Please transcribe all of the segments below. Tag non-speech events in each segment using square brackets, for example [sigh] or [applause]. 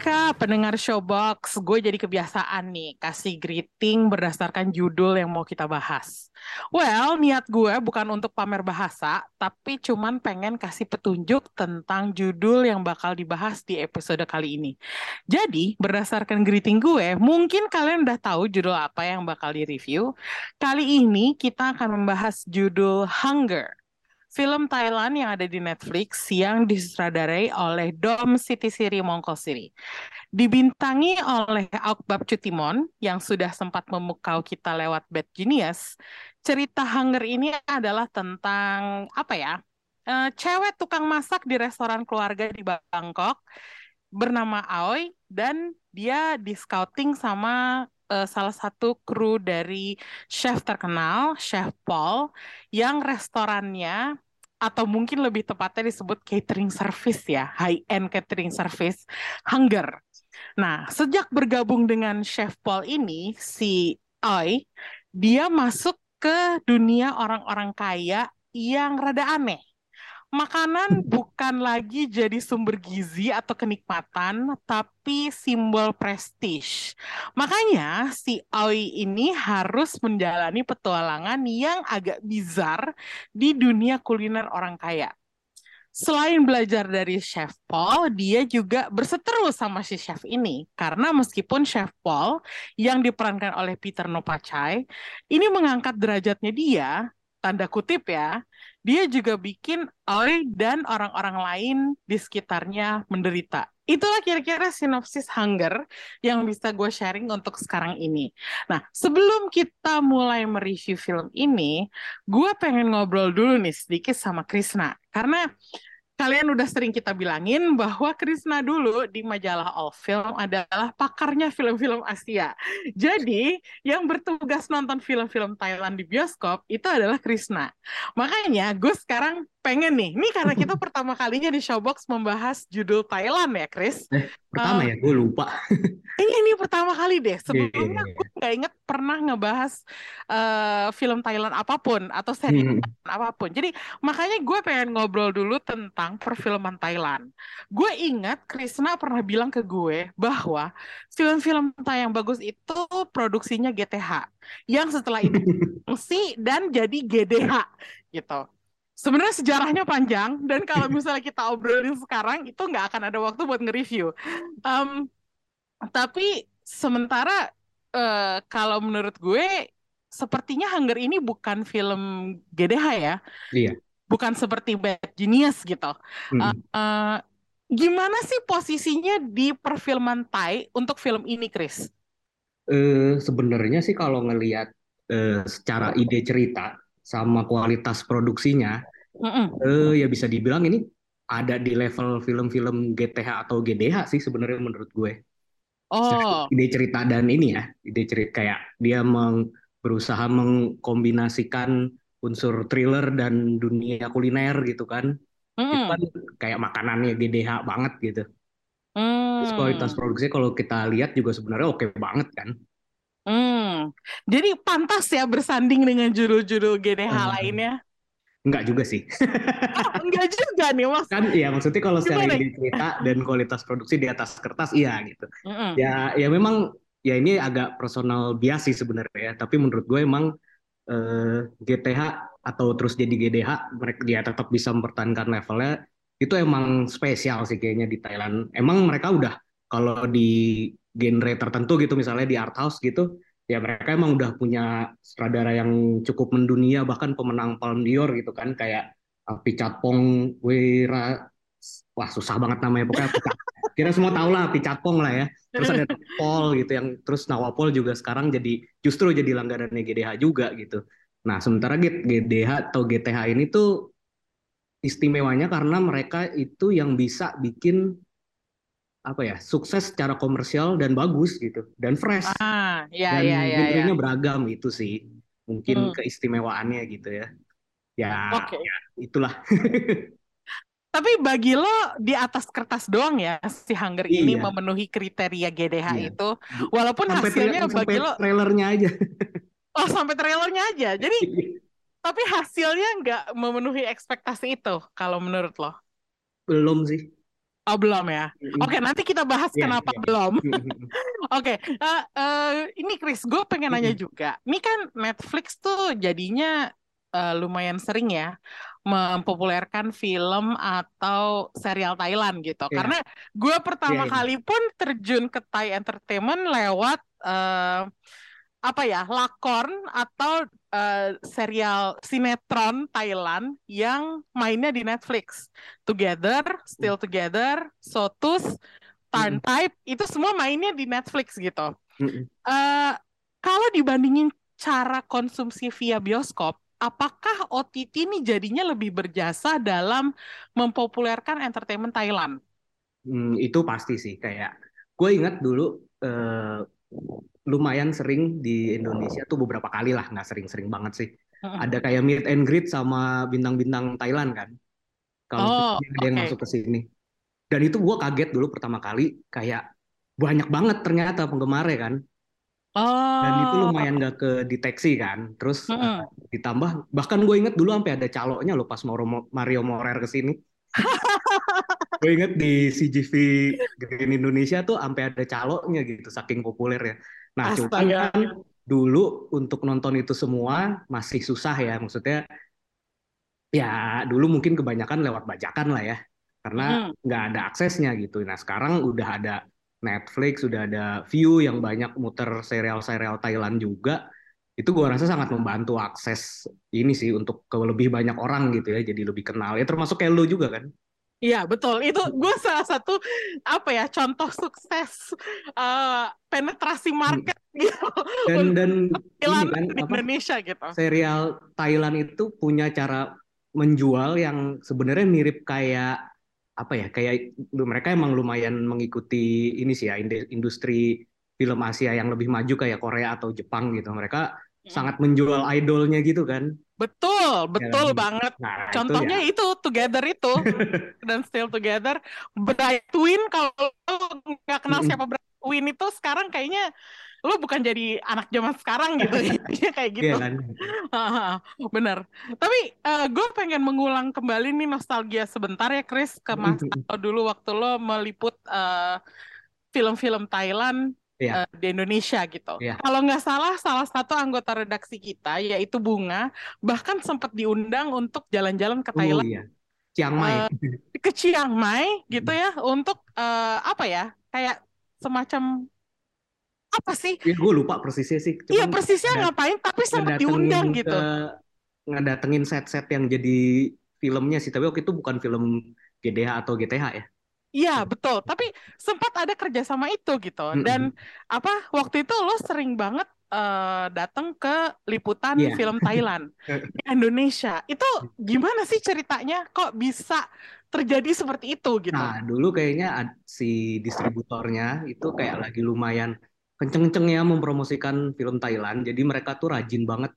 Sawadika pendengar Showbox, gue jadi kebiasaan nih kasih greeting berdasarkan judul yang mau kita bahas. Well, niat gue bukan untuk pamer bahasa, tapi cuman pengen kasih petunjuk tentang judul yang bakal dibahas di episode kali ini. Jadi, berdasarkan greeting gue, mungkin kalian udah tahu judul apa yang bakal di-review. Kali ini kita akan membahas judul Hunger film Thailand yang ada di Netflix yang disutradarai oleh Dom Siti Siri Mongkosiri. Dibintangi oleh Aukbab Cutimon yang sudah sempat memukau kita lewat Bad Genius. Cerita Hunger ini adalah tentang apa ya? Uh, cewek tukang masak di restoran keluarga di Bangkok bernama Aoi dan dia di scouting sama uh, salah satu kru dari chef terkenal, Chef Paul, yang restorannya atau mungkin lebih tepatnya disebut catering service ya, high end catering service, Hunger. Nah, sejak bergabung dengan Chef Paul ini, si Oi, dia masuk ke dunia orang-orang kaya yang rada aneh makanan bukan lagi jadi sumber gizi atau kenikmatan, tapi simbol prestis. Makanya si Aoi ini harus menjalani petualangan yang agak bizar di dunia kuliner orang kaya. Selain belajar dari Chef Paul, dia juga berseteru sama si chef ini. Karena meskipun Chef Paul yang diperankan oleh Peter Nopachai, ini mengangkat derajatnya dia, tanda kutip ya, dia juga bikin Oi dan orang-orang lain di sekitarnya menderita. Itulah kira-kira sinopsis Hunger yang bisa gue sharing untuk sekarang ini. Nah, sebelum kita mulai mereview film ini, gue pengen ngobrol dulu nih sedikit sama Krisna. Karena kalian udah sering kita bilangin bahwa Krisna dulu di majalah All Film adalah pakarnya film-film Asia. Jadi, yang bertugas nonton film-film Thailand di bioskop itu adalah Krisna. Makanya, gue sekarang pengen nih, ini karena kita pertama kalinya di Showbox membahas judul Thailand ya, Chris. Eh, pertama uh, ya, gue lupa. ini ini pertama kali deh. Sebelumnya gue nggak inget pernah ngebahas uh, film Thailand apa pun atau seri hmm. apa pun. Jadi makanya gue pengen ngobrol dulu tentang perfilman Thailand. Gue ingat Krisna pernah bilang ke gue bahwa film-film Thai yang bagus itu produksinya GTH, yang setelah itu [laughs] fungsi dan jadi GDH gitu sebenarnya sejarahnya panjang dan kalau [laughs] misalnya kita obrolin sekarang itu nggak akan ada waktu buat nge-review. Um, tapi sementara uh, kalau menurut gue sepertinya Hunger ini bukan film GDH ya. Iya. Bukan seperti Bad Genius gitu. Hmm. Uh, uh, gimana sih posisinya di perfilman Thai untuk film ini, Chris? Uh, sebenarnya sih kalau ngelihat uh, secara ide cerita sama kualitas produksinya, mm uh, ya bisa dibilang ini ada di level film-film GTH atau GDH sih sebenarnya menurut gue. Oh. Ide cerita dan ini ya, ide cerita kayak dia meng, berusaha mengkombinasikan unsur thriller dan dunia kuliner gitu kan. Mm. Itu kan kayak makanannya GDH banget gitu. Mm. Terus kualitas produksinya kalau kita lihat juga sebenarnya oke banget kan. Hmm, jadi pantas ya bersanding dengan judul-judul GDH hmm. lainnya? Enggak juga sih. oh, enggak juga nih mas. Kan iya maksudnya kalau secara cerita dan kualitas produksi di atas kertas iya gitu. Mm -hmm. Ya ya memang ya ini agak personal bias sih sebenarnya ya. Tapi menurut gue emang eh, GTH atau terus jadi GDH mereka dia tetap bisa mempertahankan levelnya itu emang spesial sih kayaknya di Thailand. Emang mereka udah kalau di genre tertentu gitu misalnya di art house gitu ya mereka emang udah punya sutradara yang cukup mendunia bahkan pemenang Palme d'Or gitu kan kayak Pichatpong Wira wah susah banget namanya pokoknya [laughs] kira semua tahu lah Pichatpong lah ya. Terus ada [laughs] Paul gitu yang terus Nawapol juga sekarang jadi justru jadi langganannya GDH juga gitu. Nah sementara GDH atau GTH ini tuh istimewanya karena mereka itu yang bisa bikin apa ya sukses secara komersial dan bagus gitu dan fresh ah, ya, dan ya, ya, ya. beragam itu sih mungkin hmm. keistimewaannya gitu ya ya, okay. ya itulah. [laughs] Tapi bagi lo di atas kertas doang ya si Hunger iya. ini memenuhi kriteria GDH iya. itu, walaupun sampai hasilnya bagi lo trailernya aja. [laughs] oh sampai trailernya aja, jadi iya. tapi hasilnya nggak memenuhi ekspektasi itu kalau menurut lo? Belum sih. Oh belum ya. Oke okay, nanti kita bahas yeah, kenapa yeah. belum. [laughs] Oke, okay, uh, uh, eh, ini Chris, gue pengen nanya juga. Ini kan Netflix tuh jadinya uh, lumayan sering ya mempopulerkan film atau serial Thailand gitu. Yeah. Karena gue pertama yeah, yeah. kali pun terjun ke Thai Entertainment lewat uh, apa ya lakon atau uh, serial sinetron Thailand yang mainnya di Netflix. Together, Still hmm. Together, Sotus, Turn Type mm. itu semua mainnya di Netflix gitu. Mm. Uh, kalau dibandingin cara konsumsi via bioskop, apakah OTT ini jadinya lebih berjasa dalam mempopulerkan entertainment Thailand? Hmm, itu pasti sih kayak gue ingat dulu uh, lumayan sering di Indonesia tuh beberapa kali lah nggak sering-sering banget sih. Ada kayak meet and greet sama bintang-bintang Thailand kan. Kalau oh, ada yang masuk ke sini. Dan itu gue kaget dulu pertama kali kayak banyak banget ternyata penggemarnya kan. Oh. Dan itu lumayan gak kedeteksi kan. Terus uh, ditambah bahkan gue inget dulu sampai ada caloknya loh pas Mario Morer ke sini. [laughs] gue inget di CGV Green Indonesia tuh sampai ada caloknya gitu saking populer ya. Nah, cuma kan dulu untuk nonton itu semua masih susah ya. Maksudnya ya dulu mungkin kebanyakan lewat bajakan lah ya. Karena nggak hmm. ada aksesnya gitu. Nah, sekarang udah ada Netflix, sudah ada View yang banyak muter serial-serial Thailand juga, itu gue rasa sangat membantu akses ini sih untuk ke lebih banyak orang gitu ya, jadi lebih kenal. Ya termasuk kayak lo juga kan? Iya betul, itu gue salah satu apa ya contoh sukses uh, penetrasi market hmm. [laughs] gitu. Dan dan ini kan di apa, Indonesia gitu. Serial Thailand itu punya cara menjual yang sebenarnya mirip kayak apa ya kayak mereka emang lumayan mengikuti ini sih ya industri film Asia yang lebih maju kayak Korea atau Jepang gitu mereka hmm. sangat menjual idolnya gitu kan betul ya betul ya, banget. Nah, contohnya itu, ya. itu Together itu. [laughs] Dan Still Together. Bright Twin kalau nggak kenal siapa Bright Twin itu sekarang kayaknya lo bukan jadi anak zaman sekarang gitu. [laughs] [laughs] Ya kayak gitu. Yeah, kan? bener. Tapi uh, eh, gue pengen mengulang kembali nih nostalgia sebentar ya Chris ke masa dulu waktu lo meliput uh, film-film Thailand yeah. Iya. uh, di Indonesia gitu. Yeah. Kalau nggak salah, salah satu anggota redaksi kita yaitu Bunga bahkan sempat diundang untuk jalan-jalan ke oh, Thailand. Oh, iya. Chiang Mai. Uh, ke Chiang Mai gitu ya untuk uh, apa ya kayak semacam apa sih? Ya, gue lupa persisnya sih. Iya persisnya ngapain, tapi sempat diundang gitu. Ngedatengin set-set yang jadi filmnya sih, tapi waktu itu bukan film GDH atau GTH ya. Iya betul, tapi sempat ada kerjasama itu gitu. Dan apa waktu itu lo sering banget uh, datang ke liputan yeah. film Thailand di [laughs] Indonesia. Itu gimana sih ceritanya? Kok bisa terjadi seperti itu gitu? Nah dulu kayaknya si distributornya itu kayak lagi lumayan kenceng-kencengnya mempromosikan film Thailand. Jadi mereka tuh rajin banget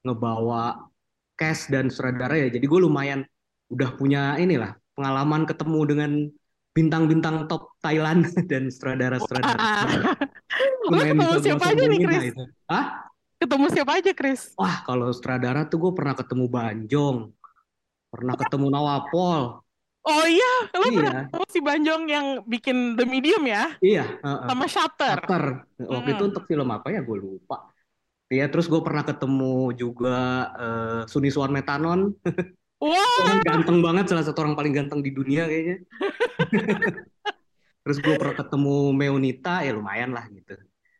ngebawa cast dan sutradara ya. Jadi gue lumayan udah punya inilah pengalaman ketemu dengan bintang-bintang top Thailand [laughs] dan sutradara-sutradara. [laughs] ketemu siapa aja nih Chris? Itu. Hah? Ketemu siapa aja Chris? Wah kalau sutradara tuh gue pernah ketemu Banjong, pernah ketemu Nawapol, Oh iya, lo iya. pernah si Banjong yang bikin The Medium ya? Iya. Uh, uh. Sama Shutter. Shutter. Waktu hmm. itu untuk film apa ya? Gue lupa. Iya, terus gue pernah ketemu juga uh, Suniswan Metanon. [laughs] Wah. Wow. ganteng banget, salah satu orang paling ganteng di dunia kayaknya. [laughs] terus gue pernah ketemu Meunita, ya lumayan lah gitu.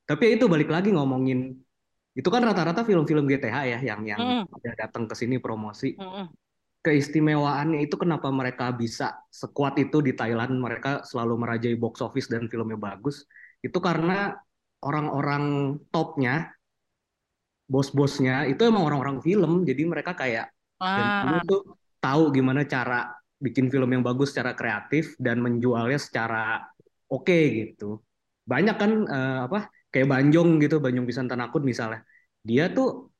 Tapi ya itu balik lagi ngomongin itu kan rata-rata film-film GTH ya yang yang mm. udah datang ke sini promosi. Mm keistimewaannya itu kenapa mereka bisa sekuat itu di Thailand mereka selalu merajai box office dan filmnya bagus itu karena orang-orang topnya bos-bosnya itu emang orang-orang film jadi mereka kayak ah. dan tuh tahu gimana cara bikin film yang bagus secara kreatif dan menjualnya secara oke okay, gitu banyak kan uh, apa kayak Banjong gitu Banjong Pisan Tanakut misalnya dia tuh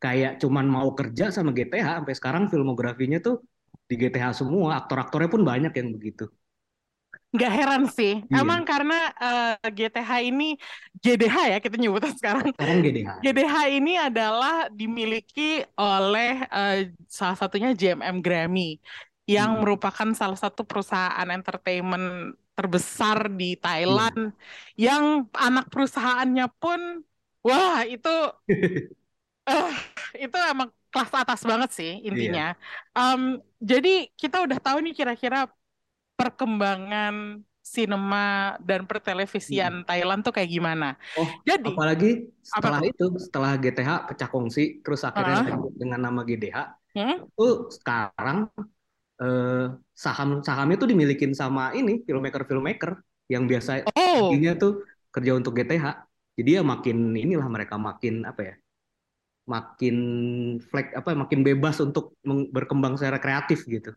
kayak cuman mau kerja sama GTH sampai sekarang filmografinya tuh di GTH semua aktor-aktornya pun banyak yang begitu Nggak heran sih, yeah. emang karena uh, eh, GTH ini GDH ya kita nyebutnya sekarang. Sekarang GDH. GDH ini adalah dimiliki oleh uh, salah satunya JMM Grammy yang hmm. merupakan salah satu perusahaan entertainment terbesar di Thailand hmm. yang anak perusahaannya pun wah itu uh, [laughs] itu emang kelas atas banget sih intinya. Yeah. Um, jadi kita udah tahu nih kira-kira perkembangan sinema dan pertelevisian hmm. Thailand tuh kayak gimana. Oh, jadi apalagi setelah apa itu, setelah GTH pecah kongsi, terus akhirnya uh, dengan nama GDH, hmm? tuh sekarang eh, saham sahamnya tuh dimilikin sama ini filmmaker filmmaker yang biasa oh. tuh kerja untuk GTH. Jadi ya makin inilah mereka makin apa ya, makin flag apa makin bebas untuk berkembang secara kreatif gitu.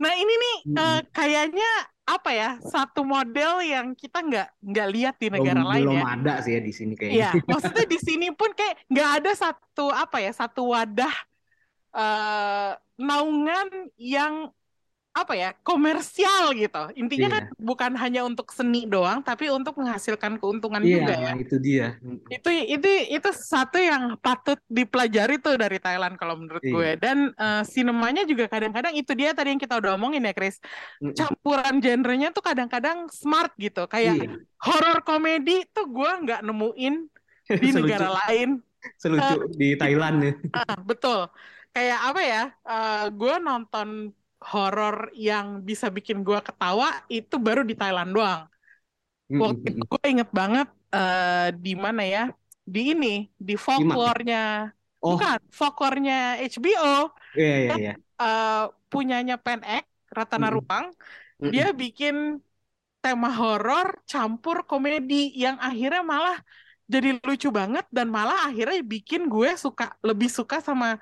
Nah ini nih hmm. uh, kayaknya apa ya satu model yang kita nggak nggak lihat di negara belum, lain belum ya. Belum ada sih ya di sini kayaknya. Iya, maksudnya di sini pun kayak nggak ada satu apa ya satu wadah uh, naungan yang apa ya komersial gitu. Intinya yeah. kan bukan hanya untuk seni doang tapi untuk menghasilkan keuntungan yeah, juga ya. itu dia. Itu itu itu satu yang patut dipelajari tuh dari Thailand kalau menurut yeah. gue. Dan uh, sinemanya juga kadang-kadang itu dia tadi yang kita udah omongin ya Chris. Campuran genrenya tuh kadang-kadang smart gitu. Kayak yeah. horor komedi tuh gue nggak nemuin di [laughs] negara lain. Selucu uh, di Thailand ya. Uh, [laughs] betul kayak apa ya uh, gue nonton horor yang bisa bikin gue ketawa itu baru di Thailand doang. Waktu itu gue inget banget uh, di mana ya? Di ini, di folklore-nya. Oh. Bukan, folklore-nya HBO. Iya, yeah, iya, yeah, iya. Uh, punyanya Pen X, Ratana mm. Ruang. Mm. Dia bikin tema horor campur komedi yang akhirnya malah jadi lucu banget dan malah akhirnya bikin gue suka lebih suka sama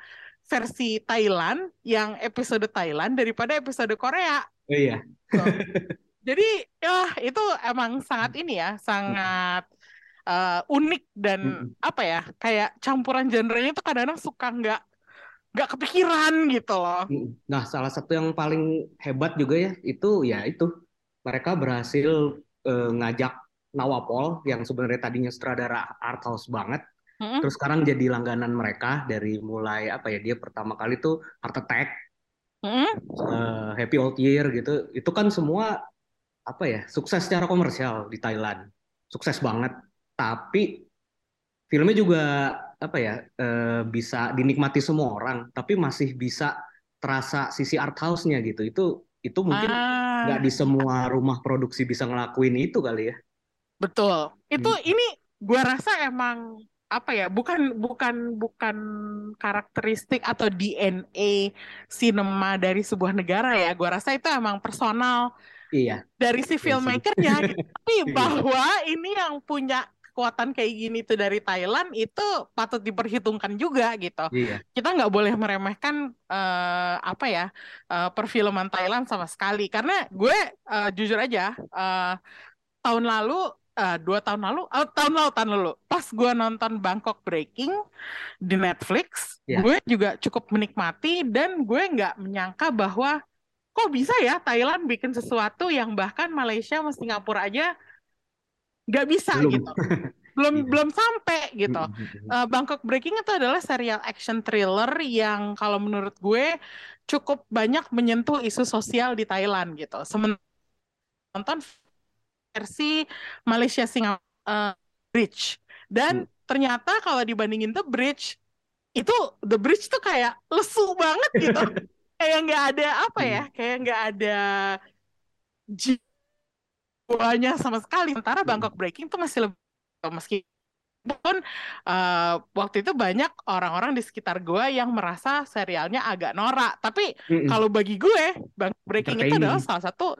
versi Thailand yang episode Thailand daripada episode Korea. Oh, iya. So, [laughs] jadi ya itu emang sangat ini ya, sangat uh, unik dan hmm. apa ya, kayak campuran genrenya itu kadang-kadang suka nggak nggak kepikiran gitu loh. Nah, salah satu yang paling hebat juga ya itu ya itu mereka berhasil uh, ngajak Nawapol yang sebenarnya tadinya sutradara art house banget hmm Terus sekarang jadi langganan mereka dari mulai apa ya dia pertama kali tuh Heart Attack, mm-hmm. uh, Happy Old Year gitu. Itu kan semua apa ya sukses secara komersial di Thailand, sukses banget. Tapi filmnya juga apa ya uh, bisa dinikmati semua orang, tapi masih bisa terasa sisi art house-nya gitu. Itu itu mungkin ah. nggak ah. di semua rumah produksi bisa ngelakuin itu kali ya. Betul. Itu hmm. ini gua rasa emang apa ya bukan bukan bukan karakteristik atau DNA sinema dari sebuah negara ya gue rasa itu emang personal iya dari si iya filmmakernya [laughs] gitu. tapi iya. bahwa ini yang punya kekuatan kayak gini tuh dari Thailand itu patut diperhitungkan juga gitu iya. kita nggak boleh meremehkan uh, apa ya uh, perfilman Thailand sama sekali karena gue uh, jujur aja uh, tahun lalu uh, dua tahun lalu, oh, tahun lalu, tahun lalu, pas gue nonton Bangkok Breaking di Netflix, yeah. gue juga cukup menikmati dan gue nggak menyangka bahwa kok bisa ya Thailand bikin sesuatu yang bahkan Malaysia sama Singapura aja nggak bisa belum. gitu, [laughs] belum yeah. belum sampai gitu. Uh, Bangkok Breaking itu adalah serial action thriller yang kalau menurut gue cukup banyak menyentuh isu sosial di Thailand gitu. Sementara nonton versi Malaysia Singapura uh, Bridge dan hmm. ternyata kalau dibandingin The Bridge itu The Bridge tuh kayak lesu banget gitu [laughs] kayak nggak ada apa ya hmm. kayak nggak ada jiwanya sama sekali sementara hmm. Bangkok Breaking tuh masih lebih meski pun uh, waktu itu banyak orang-orang di sekitar gue yang merasa serialnya agak norak tapi mm -mm. kalau bagi gue Bangkok Breaking itu adalah salah satu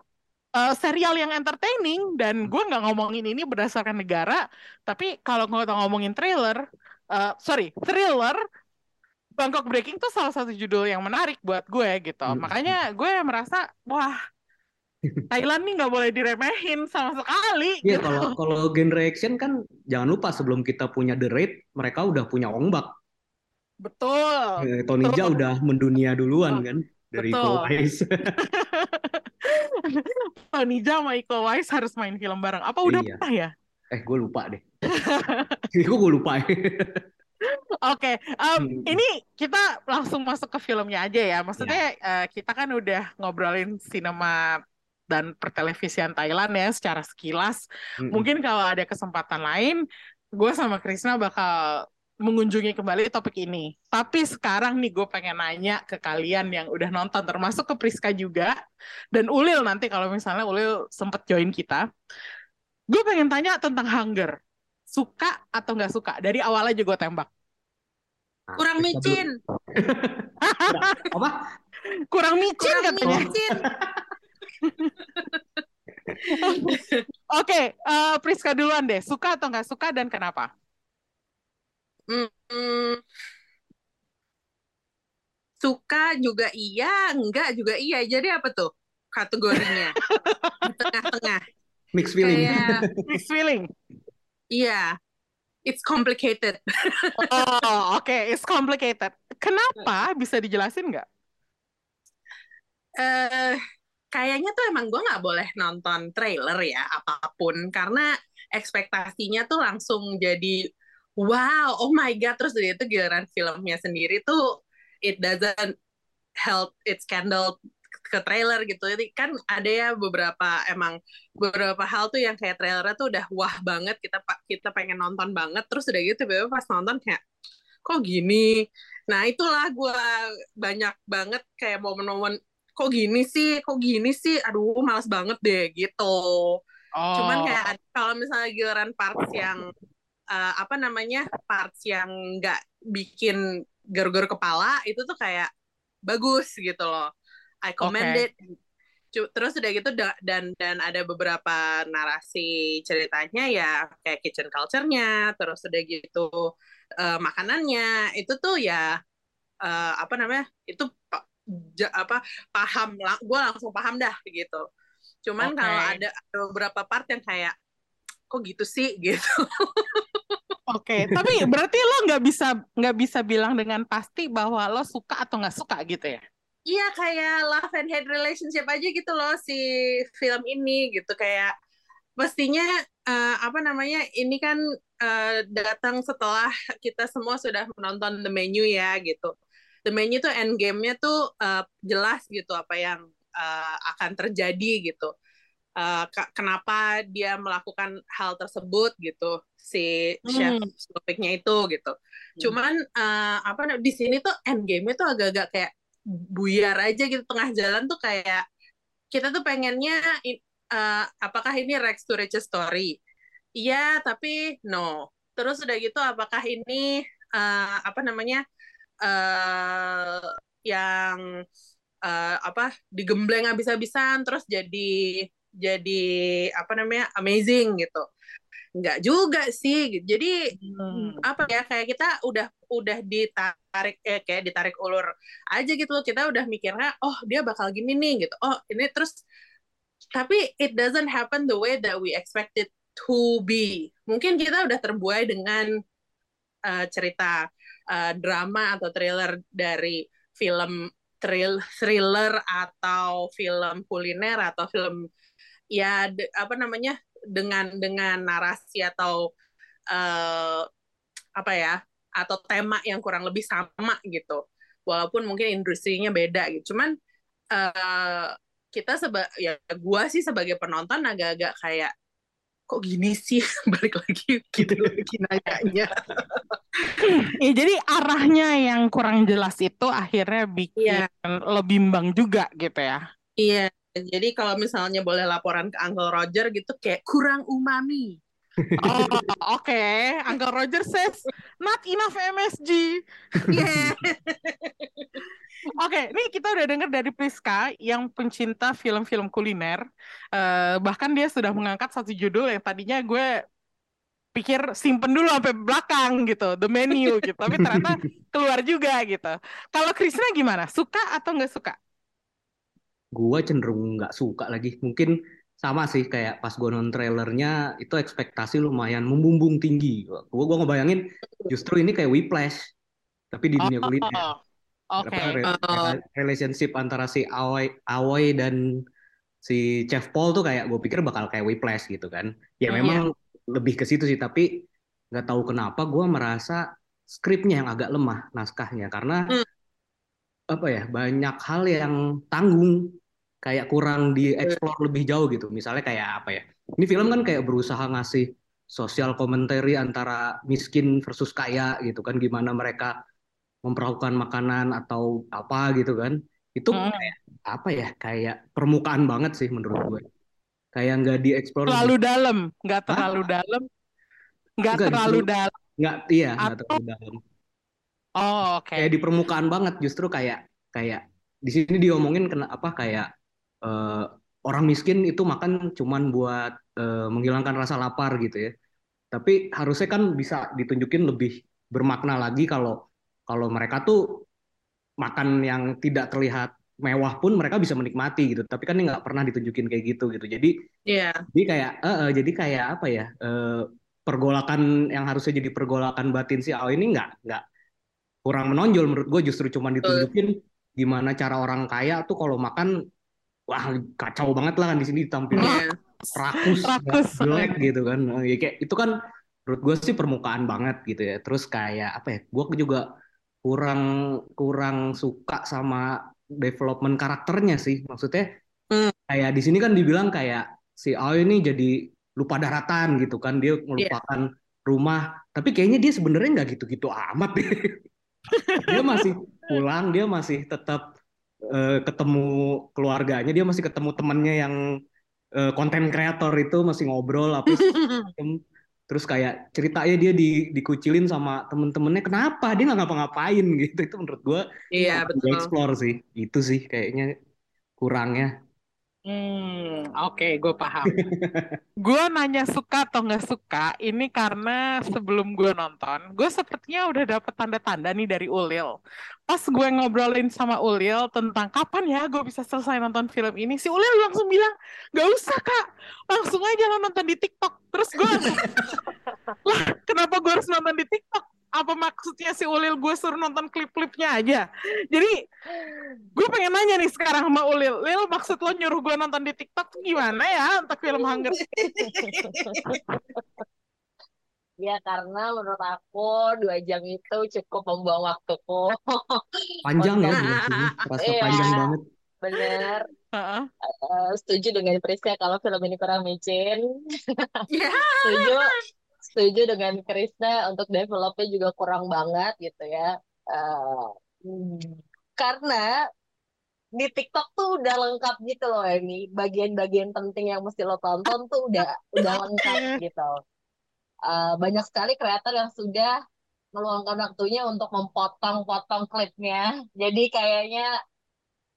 uh, serial yang entertaining dan gue nggak ngomongin ini berdasarkan negara tapi kalau nggak ngomongin trailer uh, sorry thriller Bangkok Breaking tuh salah satu judul yang menarik buat gue gitu hmm. makanya gue merasa wah Thailand nih nggak boleh diremehin sama sekali. Iya gitu. kalau kalau genre action kan jangan lupa sebelum kita punya The Raid mereka udah punya Ong Bak. Betul. Eh, Tony Jaa udah mendunia duluan kan dari Uwais. [laughs] [laughs] Tony Jaa sama Iko Uwais harus main film bareng. Apa udah iya. pernah ya? Eh, gue lupa deh. [laughs] Gue gue lupa. [laughs] Oke, okay. um, hmm. ini kita langsung masuk ke filmnya aja ya. Maksudnya ya. Uh, kita kan udah ngobrolin sinema dan pertelevisian Thailand ya secara sekilas. Hmm. Mungkin kalau ada kesempatan lain, gue sama Krisna bakal mengunjungi kembali topik ini. Tapi sekarang nih gue pengen nanya ke kalian yang udah nonton, termasuk ke Priska juga, dan Ulil nanti kalau misalnya Ulil sempet join kita. Gue pengen tanya tentang Hunger. Suka atau nggak suka? Dari awal aja gue tembak. Kurang micin. [laughs] Apa? Kurang micin Kurang katanya. Micin. [laughs] Oke, okay, uh, eh, Priska duluan deh. Suka atau nggak suka dan kenapa? Hmm, suka juga iya, enggak juga iya. Jadi apa tuh kategorinya? tengah-tengah. Mixed feeling. Kayak, mixed feeling. Iya. It's complicated. oh, oke, okay. it's complicated. Kenapa? Bisa dijelasin nggak? Eh, uh, kayaknya tuh emang gue nggak boleh nonton trailer ya apa pun karena ekspektasinya tuh langsung jadi wow, oh my god, terus dari itu giliran filmnya sendiri tuh it doesn't help its candle ke trailer gitu. Jadi kan ada ya beberapa emang beberapa hal tuh yang kayak trailernya tuh udah wah banget kita kita pengen nonton banget terus udah gitu tiba pas nonton kayak kok gini. Nah, itulah gue banyak banget kayak momen-momen kok gini sih, kok gini sih, aduh malas banget deh gitu. Oh. Cuman kayak kalau misalnya giliran parts yang uh, apa namanya parts yang nggak bikin garu-garu kepala itu tuh kayak bagus gitu loh. I commend okay. it. Terus udah gitu dan dan ada beberapa narasi ceritanya ya kayak kitchen culture-nya terus udah gitu uh, makanannya itu tuh ya uh, apa namanya itu ja, apa paham lang gue langsung paham dah gitu. Cuman okay. kalau ada, ada beberapa part yang kayak kok gitu sih? [laughs] gitu Oke, okay. tapi berarti lo nggak bisa nggak bisa bilang dengan pasti bahwa lo suka atau nggak suka gitu ya? Iya kayak love and hate relationship aja gitu loh si film ini gitu kayak mestinya uh, apa namanya ini kan uh, datang setelah kita semua sudah menonton The Menu ya gitu. The Menu tuh end game-nya tuh uh, jelas gitu apa yang uh, akan terjadi gitu uh, kenapa dia melakukan hal tersebut gitu si chef hmm. Slovaknya itu gitu. Hmm. Cuman uh, apa di sini tuh end game-nya tuh agak-agak kayak buyar aja gitu tengah jalan tuh kayak kita tuh pengennya uh, apakah ini Rex to Riches story? Iya, tapi no. Terus udah gitu apakah ini uh, apa namanya? uh, yang uh, apa digembleng habis-habisan terus jadi jadi apa namanya amazing gitu nggak juga sih gitu. jadi hmm. apa ya kayak kita udah udah ditarik eh, kayak ditarik ulur aja gitu loh kita udah mikirnya oh dia bakal gini nih gitu oh ini terus tapi it doesn't happen the way that we expected to be mungkin kita udah terbuai dengan uh, cerita uh, drama atau thriller dari film thrill, thriller atau film kuliner atau film ya de, apa namanya dengan dengan narasi atau uh, apa ya atau tema yang kurang lebih sama gitu. Walaupun mungkin industrinya beda gitu. Cuman uh, kita seba ya gua sih sebagai penonton agak-agak kayak kok gini sih? [laughs] Balik lagi gitu lagi nanyanya. [laughs] Ya jadi arahnya yang kurang jelas itu akhirnya bikin yeah. lo bimbang juga gitu ya. Iya jadi kalau misalnya boleh laporan ke Uncle Roger gitu kayak kurang umami. Oh, oke. Okay. Uncle Roger says not enough MSG. Yeah. oke, okay, ini kita udah dengar dari Priska yang pencinta film-film kuliner. Uh, bahkan dia sudah mengangkat satu judul yang tadinya gue pikir simpen dulu sampai belakang gitu, the menu gitu. Tapi ternyata keluar juga gitu. Kalau Krisna gimana? Suka atau nggak suka? Gue cenderung nggak suka lagi mungkin sama sih kayak pas gue nonton trailernya itu ekspektasi lumayan membumbung tinggi gue gue ngebayangin justru ini kayak Whiplash tapi di dunia kuliner. Oh, oke. Re- Oh. re- relationship antara si Aoi, Aoi dan si Chef Paul tuh kayak gue pikir bakal kayak Whiplash gitu kan. Ya Hmm, memang lebih ke situ sih, tapi nggak tahu kenapa gue merasa skripnya yang agak lemah naskahnya karena Hmm. Apa ya banyak hal yang tanggung kayak kurang dieksplor lebih jauh gitu. Misalnya kayak apa ya? Ini film kan kayak berusaha ngasih sosial commentary antara miskin versus kaya gitu kan gimana mereka memperlakukan makanan atau apa gitu kan. Itu Hmm. kayak apa ya? Kayak permukaan banget sih menurut gue. Kayak nggak dieksplor Terlalu lebih- dalam, nggak Hah? terlalu dalam, nggak terlalu dalam. nggak iya nggak terlalu dalam. Oh, oke. Kayak di permukaan banget justru kayak kayak di sini diomongin kena apa kayak eh, orang miskin itu makan cuman buat eh, menghilangkan rasa lapar gitu ya. Tapi harusnya kan bisa ditunjukin lebih bermakna lagi kalau kalau mereka tuh makan yang tidak terlihat mewah pun mereka bisa menikmati gitu. Tapi kan ini nggak pernah ditunjukin kayak gitu gitu. Jadi Iya. jadi kayak eh, eh, jadi kayak apa ya? eh, pergolakan yang harusnya jadi pergolakan batin si Ao ini nggak nggak kurang menonjol menurut gue justru cuma ditunjukin gimana cara orang kaya tuh kalau makan wah kacau banget lah kan di sini ditampilin Iya. rakus, Rakus. jelek gitu kan. Nah, Ya kayak itu kan menurut gue sih permukaan banget gitu ya. Terus kayak apa ya? Gue juga kurang kurang suka sama development karakternya sih. Maksudnya Hmm. kayak di sini kan dibilang kayak si Ao ini jadi lupa daratan gitu kan. Dia melupakan rumah. Tapi kayaknya dia sebenarnya nggak gitu-gitu amat deh. [laughs] dia masih pulang, dia masih tetap eh, ketemu keluarganya, dia masih ketemu temannya yang eh, konten kreator itu masih ngobrol apa terus kayak ceritanya dia di, dikucilin sama temen-temennya kenapa? Dia nggak ngapa-ngapain [laughs] gitu. Itu menurut gue Iya, betul. explore sih. Itu sih kayaknya kurangnya Hmm, oke, gue paham. [laughs] gue nanya suka atau nggak suka, ini karena sebelum gue nonton, gue sepertinya udah dapet tanda-tanda nih dari Ulil. Pas gue ngobrolin sama Ulil tentang kapan ya gue bisa selesai nonton film ini, si Ulil langsung bilang, gak usah kak, langsung aja lo nonton di TikTok. Terus gue [laughs] lah kenapa gue harus nonton di TikTok? Apa maksudnya si Ulil gue suruh nonton klip-klipnya aja? Jadi gue pengen nanya nih sekarang sama Ulil, Lil maksud lo nyuruh gue nonton di TikTok tuh gimana ya untuk film Hunger? [laughs] Ya karena menurut aku dua jam itu cukup membuang waktuku. panjang ya terasa Iya. panjang banget Bener. Heeh. Eh, setuju dengan Prisca kalau film ini kurang micin. Iya. [laughs] Setuju. Setuju dengan Krisna untuk developnya juga kurang banget gitu ya. Hmm, karena di TikTok tuh udah lengkap gitu loh ini bagian-bagian penting yang mesti lo tonton tuh udah udah lengkap [laughs] gitu. Eh, banyak sekali kreator yang sudah meluangkan waktunya untuk memotong-potong klipnya. Jadi kayaknya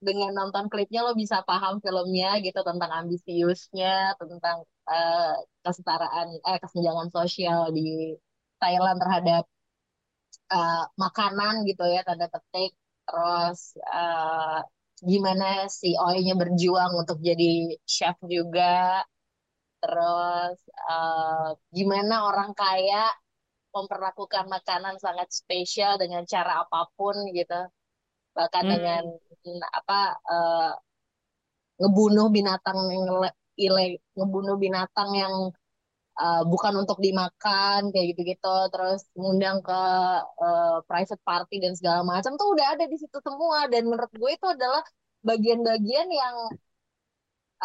dengan nonton klipnya lo bisa paham filmnya gitu tentang ambisiusnya, tentang eh, kesetaraan, eh kesenjangan sosial di Thailand terhadap eh, makanan gitu ya tanda petik. Terus eh, gimana si Oi-nya berjuang untuk jadi chef juga. Terus eh, gimana orang kaya memperlakukan makanan sangat spesial dengan cara apa pun gitu bahkan Hmm. dengan apa eh, ngebunuh binatang yang ile- ngebunuh binatang yang eh, bukan untuk dimakan kayak gitu-gitu. Terus ngundang ke eh, private party dan segala macam tuh udah ada di situ semua. Dan menurut gue itu adalah bagian-bagian yang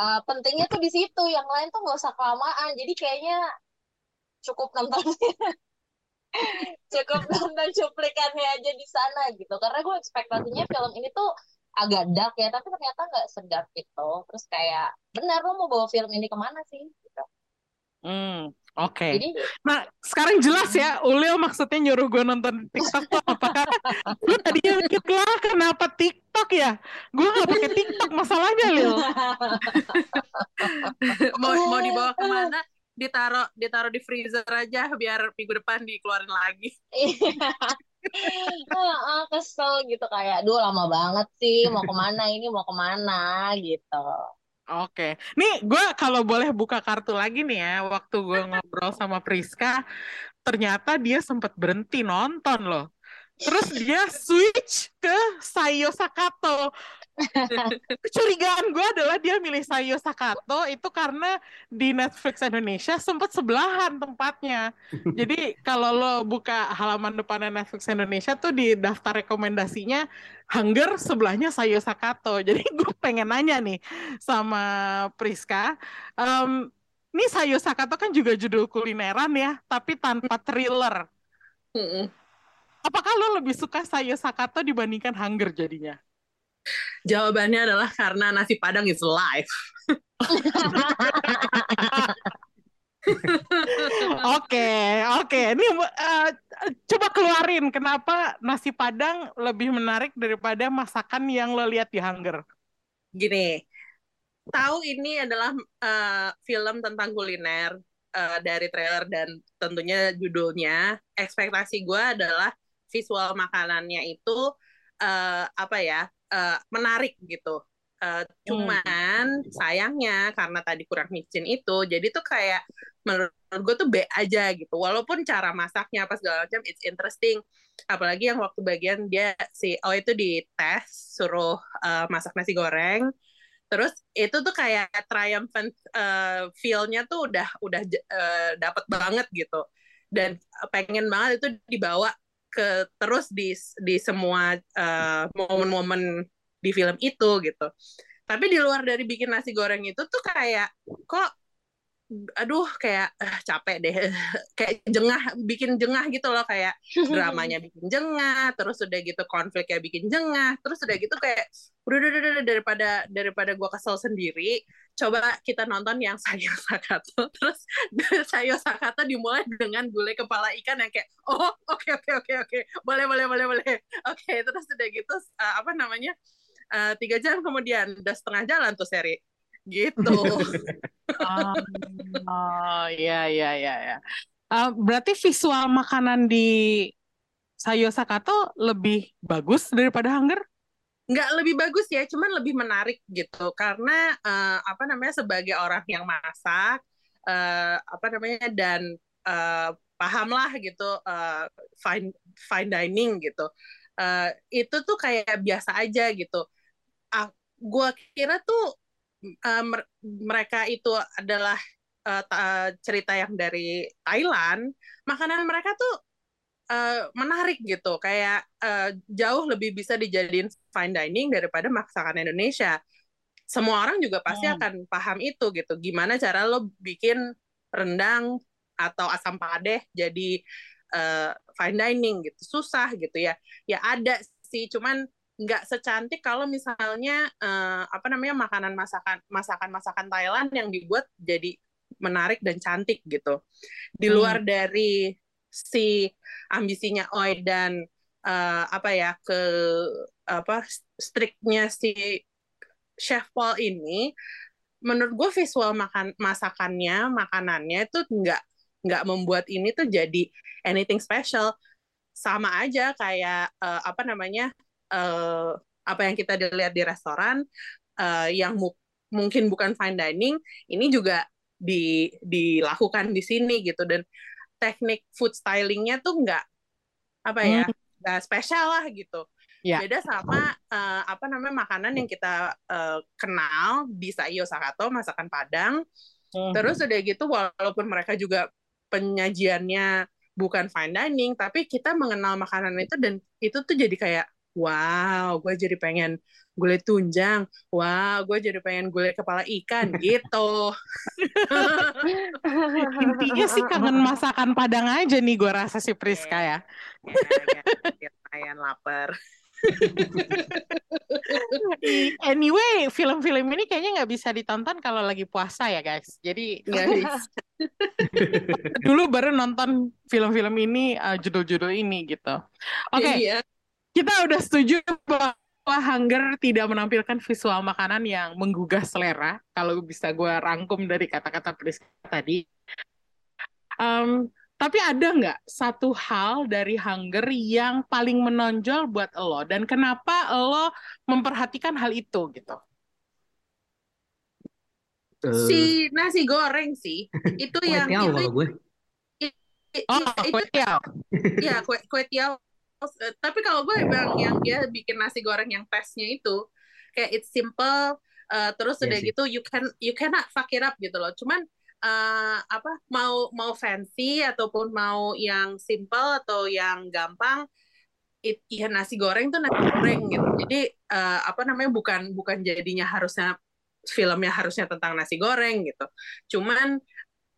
eh, pentingnya tuh di situ. Yang lain tuh nggak usah kelamaan. Jadi kayaknya cukup nonton [laughs] cukup nonton cuplikannya aja di sana gitu karena gue ekspektasinya film ini tuh agak dark ya tapi ternyata nggak sedark itu terus kayak benar lo mau bawa film ini ke mana sih gitu. Hmm, oke. jadi Nah, sekarang jelas ya, Ulil maksudnya nyuruh gue nonton TikTok tuh apa? Gue tadinya mikir lah kenapa TikTok ya? Gue gak pakai TikTok masalahnya, Lil. mau mau dibawa ke mana ditaruh ditaruh di freezer aja biar minggu depan dikeluarin lagi. [laughs] Heeh, kesel gitu kayak duh lama banget sih mau [laughs] ke mana ini mau ke mana gitu. Oke, nih gue kalau boleh buka kartu lagi nih ya, waktu gue ngobrol sama Priska, ternyata dia sempat berhenti nonton loh. Terus dia switch ke Sayo Sakato. [laughs] Kecurigaan gue adalah dia milih Sayo Sakato itu karena di Netflix Indonesia sempat sebelahan tempatnya. [laughs] Jadi kalau lo buka halaman depannya Netflix Indonesia tuh di daftar rekomendasinya Hunger sebelahnya Sayo Sakato. [laughs] Jadi gue pengen nanya nih sama Priska. Um, ini Sayo Sakato kan juga judul kulineran ya, tapi tanpa thriller. Apakah lo lebih suka Sayo Sakato dibandingkan Hunger jadinya? Jawabannya adalah karena nasi padang is life. Oke, oke. Ini uh, coba keluarin kenapa nasi padang lebih menarik daripada masakan yang lo lihat di Hunger. Gini, tahu ini adalah uh, film tentang kuliner uh, dari trailer dan tentunya judulnya. Ekspektasi gue adalah visual makanannya itu uh, apa ya uh, menarik gitu. Uh, cuman hmm. sayangnya karena tadi kurang micin itu, jadi tuh kayak menurut gue tuh B aja gitu. Walaupun cara masaknya apa segala macam it's interesting. Apalagi yang waktu bagian dia si oh itu di tes suruh uh, masak nasi goreng. Terus itu tuh kayak triumphant uh, feel-nya tuh udah udah uh, dapat banget gitu. Dan pengen banget itu dibawa ke terus di di semua momen-momen uh, di film itu gitu. Tapi di luar dari bikin nasi goreng itu tuh kayak kok aduh kayak uh, capek deh. [laughs] Kayak jengah bikin jengah gitu loh kayak dramanya [laughs] bikin jengah terus udah gitu konfliknya bikin jengah terus udah gitu kayak udah udah udah, daripada daripada gua kesel sendiri coba kita nonton yang Sayo Sakato. [laughs] Terus Sayo Sakato dimulai dengan gulai kepala ikan yang kayak oh oke okay, oke okay, oke okay, oke okay. boleh boleh boleh boleh. Oke okay, terus udah gitu uh, apa namanya uh, tiga jam kemudian udah setengah jalan tuh seri gitu. [laughs] oh, oh ya ya ya ya. Uh, berarti visual makanan di Sayo Sakato lebih bagus daripada Hunger? Nggak lebih bagus ya, cuman lebih menarik gitu. Karena uh, apa namanya sebagai orang yang masak, uh, apa namanya dan uh, pahamlah gitu uh, fine fine dining gitu. Uh, itu tuh kayak biasa aja gitu. Uh, gue kira tuh uh, mereka itu adalah uh, cerita yang dari Thailand, makanan mereka tuh uh, menarik gitu, kayak uh, jauh lebih bisa dijadiin fine dining daripada masakan Indonesia. Semua orang juga pasti hmm. akan paham itu gitu. Gimana cara lo bikin rendang atau asam padeh jadi uh, fine dining gitu, susah gitu ya. Ya ada sih, cuman nggak secantik kalau misalnya uh, apa namanya makanan masakan masakan masakan Thailand yang dibuat jadi menarik dan cantik gitu di hmm. luar hmm. dari si ambisinya Oi dan uh, apa ya ke apa striknya si chef Paul ini menurut gue visual makan masakannya makanannya itu nggak nggak membuat ini tuh jadi anything special sama aja kayak uh, apa namanya uh, apa yang kita dilihat di restoran uh, yang mu mungkin bukan fine dining ini juga di dilakukan di sini gitu dan teknik food stylingnya tuh nggak apa ya hmm. nggak hmm. spesial lah gitu yeah. beda sama uh, apa namanya makanan yang kita uh, kenal di Saio Sakato masakan Padang hmm. terus udah gitu walaupun mereka juga penyajiannya bukan fine dining tapi kita mengenal makanan itu dan itu tuh jadi kayak wow gue jadi pengen gulai tunjang. Wow gue jadi pengen gulai kepala ikan gitu. Intinya sih kangen masakan Padang aja nih gue rasa si Priska ya. Ya, ya, lapar. Anyway, film-film ini kayaknya nggak bisa ditonton kalau lagi puasa ya guys. Jadi [laughs] dulu baru nonton film-film ini uh, judul-judul ini gitu. Oke, okay. iya kita udah setuju bahwa Hunger tidak menampilkan visual makanan yang menggugah selera. Kalau bisa gue rangkum dari kata-kata Priska tadi. Um, tapi ada nggak satu hal dari Hunger yang paling menonjol buat lo dan kenapa lo memperhatikan hal itu gitu? Uh, si nasi goreng sih itu yang itu, kalau gue. oh, kue tiaw. Iya, kue, kue tiaw tapi kalau gue bilang yang dia bikin nasi goreng yang tesnya itu kayak it's simple uh, terus Iya udah sih. gitu you can you cannot fuck it up gitu loh. Cuman uh, apa mau mau fancy ataupun mau yang simple atau yang gampang it, ya nasi goreng tuh nasi goreng gitu. Jadi uh, apa namanya bukan bukan jadinya harusnya filmnya harusnya tentang nasi goreng gitu. Cuman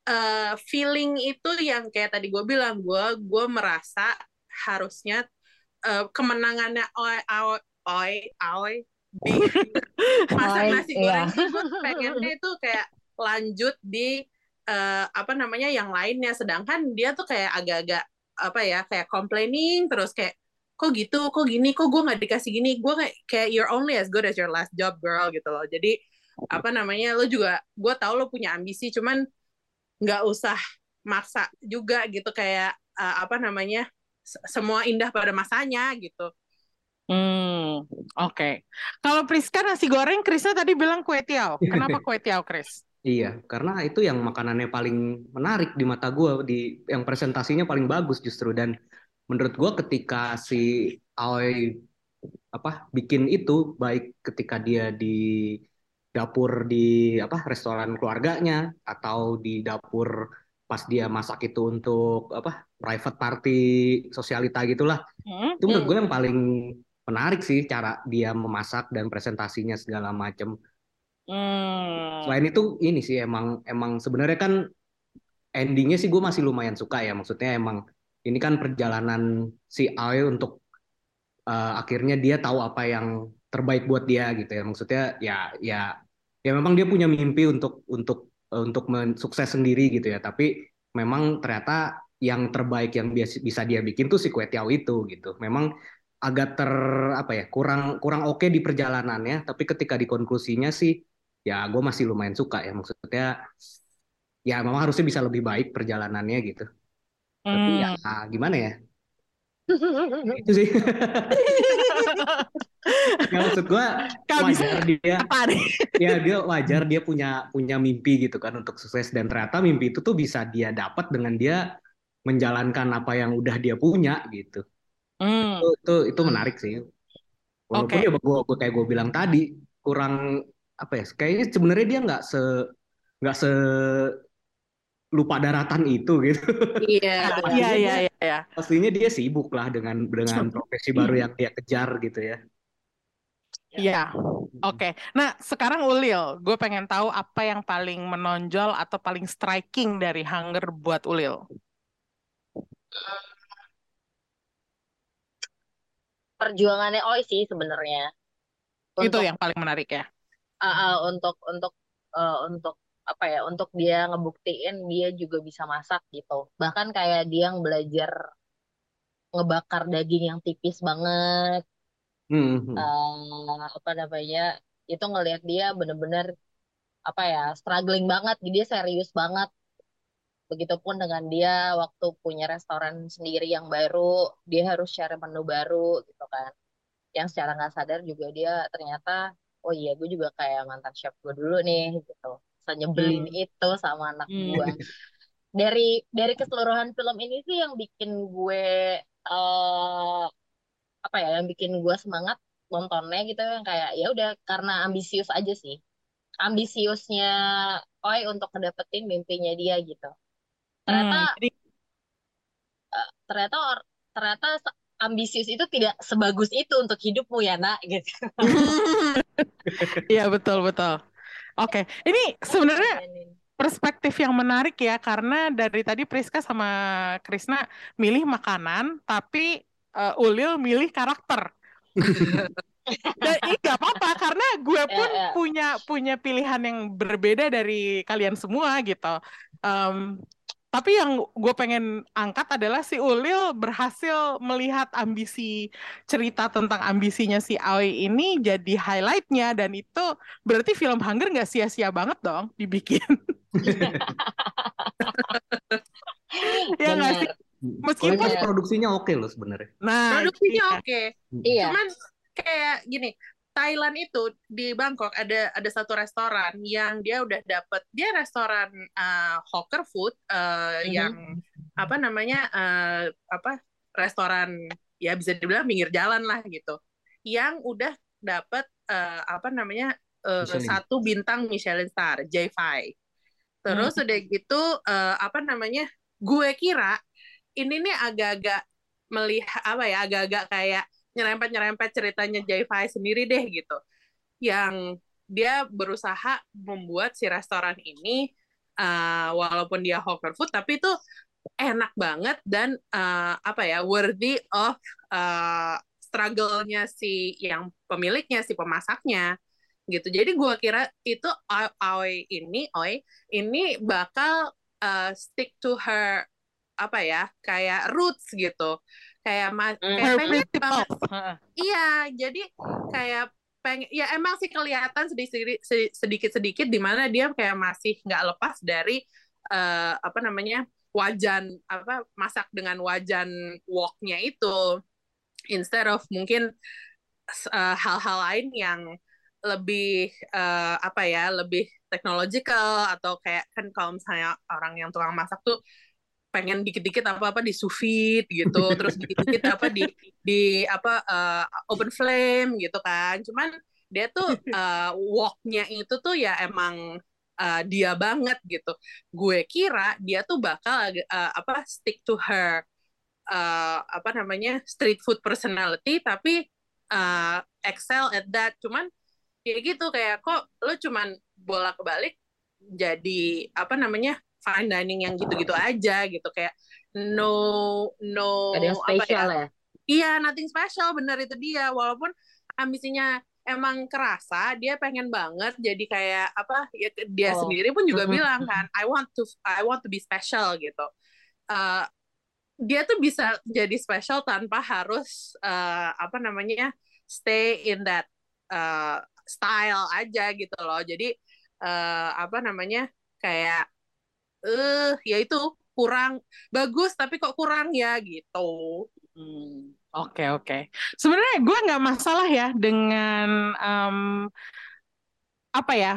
uh, feeling itu yang kayak tadi gue bilang gue gue merasa harusnya uh, kemenangannya oi oi [laughs] oi oi di masak nasi goreng gue pengennya itu kayak lanjut di uh, apa namanya yang lainnya. Sedangkan dia tuh kayak agak-agak apa ya kayak complaining terus kayak kok gitu? Kok gini? Kok gue nggak dikasih gini? Gue kayak kayak you're only as good as your last job girl gitu loh. Jadi apa namanya lo juga gue tau lo punya ambisi cuman nggak usah maksa juga gitu kayak uh, apa namanya semua indah pada masanya gitu Hmm, oke. Kalau Priska nasi goreng, Krisna tadi bilang kue tiaw. Kenapa kue tiaw, Kris? [laughs] Iya, karena itu yang makanannya paling menarik di mata gue, di yang presentasinya paling bagus justru dan menurut gue ketika si Aoi apa bikin itu baik ketika dia di dapur di apa restoran keluarganya atau di dapur pas dia masak itu untuk apa private party sosialita gitulah Hmm? itu menurut gue yang paling menarik sih cara dia memasak dan presentasinya segala macam Hmm. Selain itu ini sih emang emang sebenarnya kan endingnya sih gue masih lumayan suka ya. Maksudnya emang ini kan perjalanan si Aoi untuk eh, akhirnya dia tahu apa yang terbaik buat dia gitu ya. Maksudnya ya ya ya memang dia punya mimpi untuk untuk untuk men- sukses sendiri gitu ya. Tapi memang ternyata yang terbaik yang bisa dia bikin tuh si kue tiaw itu gitu. Memang agak ter apa ya kurang kurang oke di perjalanannya. Tapi ketika di konklusinya sih ya gue masih lumayan suka ya maksudnya ya memang harusnya bisa lebih baik perjalanannya gitu tapi ya Hmm. gimana ya itu sih [laughs] ya maksud gue wajar dia apa nih? ya dia wajar dia punya punya mimpi gitu kan untuk sukses dan ternyata mimpi itu tuh bisa dia dapat dengan dia menjalankan apa yang udah dia punya gitu Hmm. itu itu itu menarik sih walaupun Oke. ya gue kayak gue bilang tadi kurang apa ya kayaknya sebenarnya dia nggak se nggak se lupa daratan itu gitu iya [laughs] Iya, iya, iya, iya. pastinya dia sibuk lah dengan dengan [laughs] profesi baru yang dia kejar gitu ya Iya, oke. Nah, sekarang Ulil, gue pengen tahu apa yang paling menonjol atau paling striking dari Hunger buat Ulil. Perjuangannya Oi sih sebenarnya Itu yang paling menarik ya. ah, ah, untuk untuk eh, untuk apa ya untuk dia ngebuktiin dia juga bisa masak gitu. Bahkan kayak dia yang belajar ngebakar daging yang tipis banget. Hmm, eh, apa namanya itu ngelihat dia bener-bener apa ya struggling banget. Dia serius banget. Begitupun dengan dia waktu punya restoran sendiri yang baru dia harus share menu baru gitu kan. Yang secara nggak sadar juga dia ternyata oh iya gue juga kayak mantan chef gue dulu nih gitu senyebelin Hmm. itu sama anak Hmm. gue dari dari keseluruhan film ini sih yang bikin gue eh apa ya yang bikin gue semangat nontonnya gitu yang kayak ya udah karena ambisius aja sih ambisiusnya Oi untuk ngedapetin mimpinya dia gitu ternyata Hmm, eh, ternyata or- ternyata ambisius itu tidak sebagus itu untuk hidupmu ya nak gitu [laughs] iya betul betul. Oke, ini sebenarnya perspektif yang menarik ya karena dari tadi Priska sama Krisna milih makanan, tapi eh, Ulil milih karakter. [laughs] Dan ini gak apa-apa karena gue Ya, pun ya. punya punya pilihan yang berbeda dari kalian semua gitu. Em, tapi yang gue pengen angkat adalah si Ulil berhasil melihat ambisi cerita tentang ambisinya si Aoi ini jadi highlightnya dan itu berarti film Hunger nggak sia-sia banget dong dibikin. [laughs] ya nggak sih? Meskipun produksinya oke loh sebenarnya nah produksinya iya. oke iya cuman kayak gini Thailand itu di Bangkok ada ada satu restoran yang dia udah dapet dia restoran uh, hawker food uh, Mhm. yang apa namanya uh, apa restoran ya bisa dibilang pinggir jalan lah gitu yang udah dapat uh, apa namanya uh, satu bintang Michelin star J5 terus hmm. udah gitu uh, apa namanya gue kira ini nih agak-agak melihat apa ya agak-agak kayak nyerempet-nyerempet ceritanya J5 sendiri deh gitu. Yang dia berusaha membuat si restoran ini uh, walaupun dia hawker food tapi itu enak banget dan uh, apa ya worthy of uh, struggle-nya si yang pemiliknya si pemasaknya gitu. Jadi gue kira itu Oi ini Oi ini bakal uh, stick to her apa ya kayak roots gitu kayak mas mm. kayak pengen banget. Iya jadi kayak pengen ya emang sih kelihatan sedikit sedikit sedikit di mana dia kayak masih nggak lepas dari uh, apa namanya wajan apa masak dengan wajan woknya itu. Instead of mungkin uh, hal-hal lain yang lebih uh, apa ya lebih technological atau kayak kan kalau misalnya orang yang tukang masak tuh pengen dikit-dikit apa-apa di sous gitu, terus dikit-dikit apa di di apa uh, open flame gitu kan. Cuman dia tuh uh, walknya itu tuh ya emang uh, dia banget gitu. Gue kira dia tuh bakal uh, apa stick to her uh, apa namanya street food personality tapi uh, excel at that. Cuman ya gitu kayak kok lo cuman bolak-balik jadi apa namanya fine dining yang gitu-gitu aja gitu kayak no no ada yang spesial ya, ya? Iya, nothing special bener itu dia. Walaupun ambisinya emang kerasa dia pengen banget jadi kayak apa ya dia oh. sendiri pun juga bilang kan I want to I want to be special gitu. Uh, dia tuh bisa jadi special tanpa harus uh, apa namanya stay in that uh, style aja gitu loh. Jadi uh, apa namanya kayak eh ya itu kurang bagus tapi kok kurang ya gitu. Hmm, oke okay, oke. Okay. Sebenarnya gue nggak masalah ya dengan um, apa ya.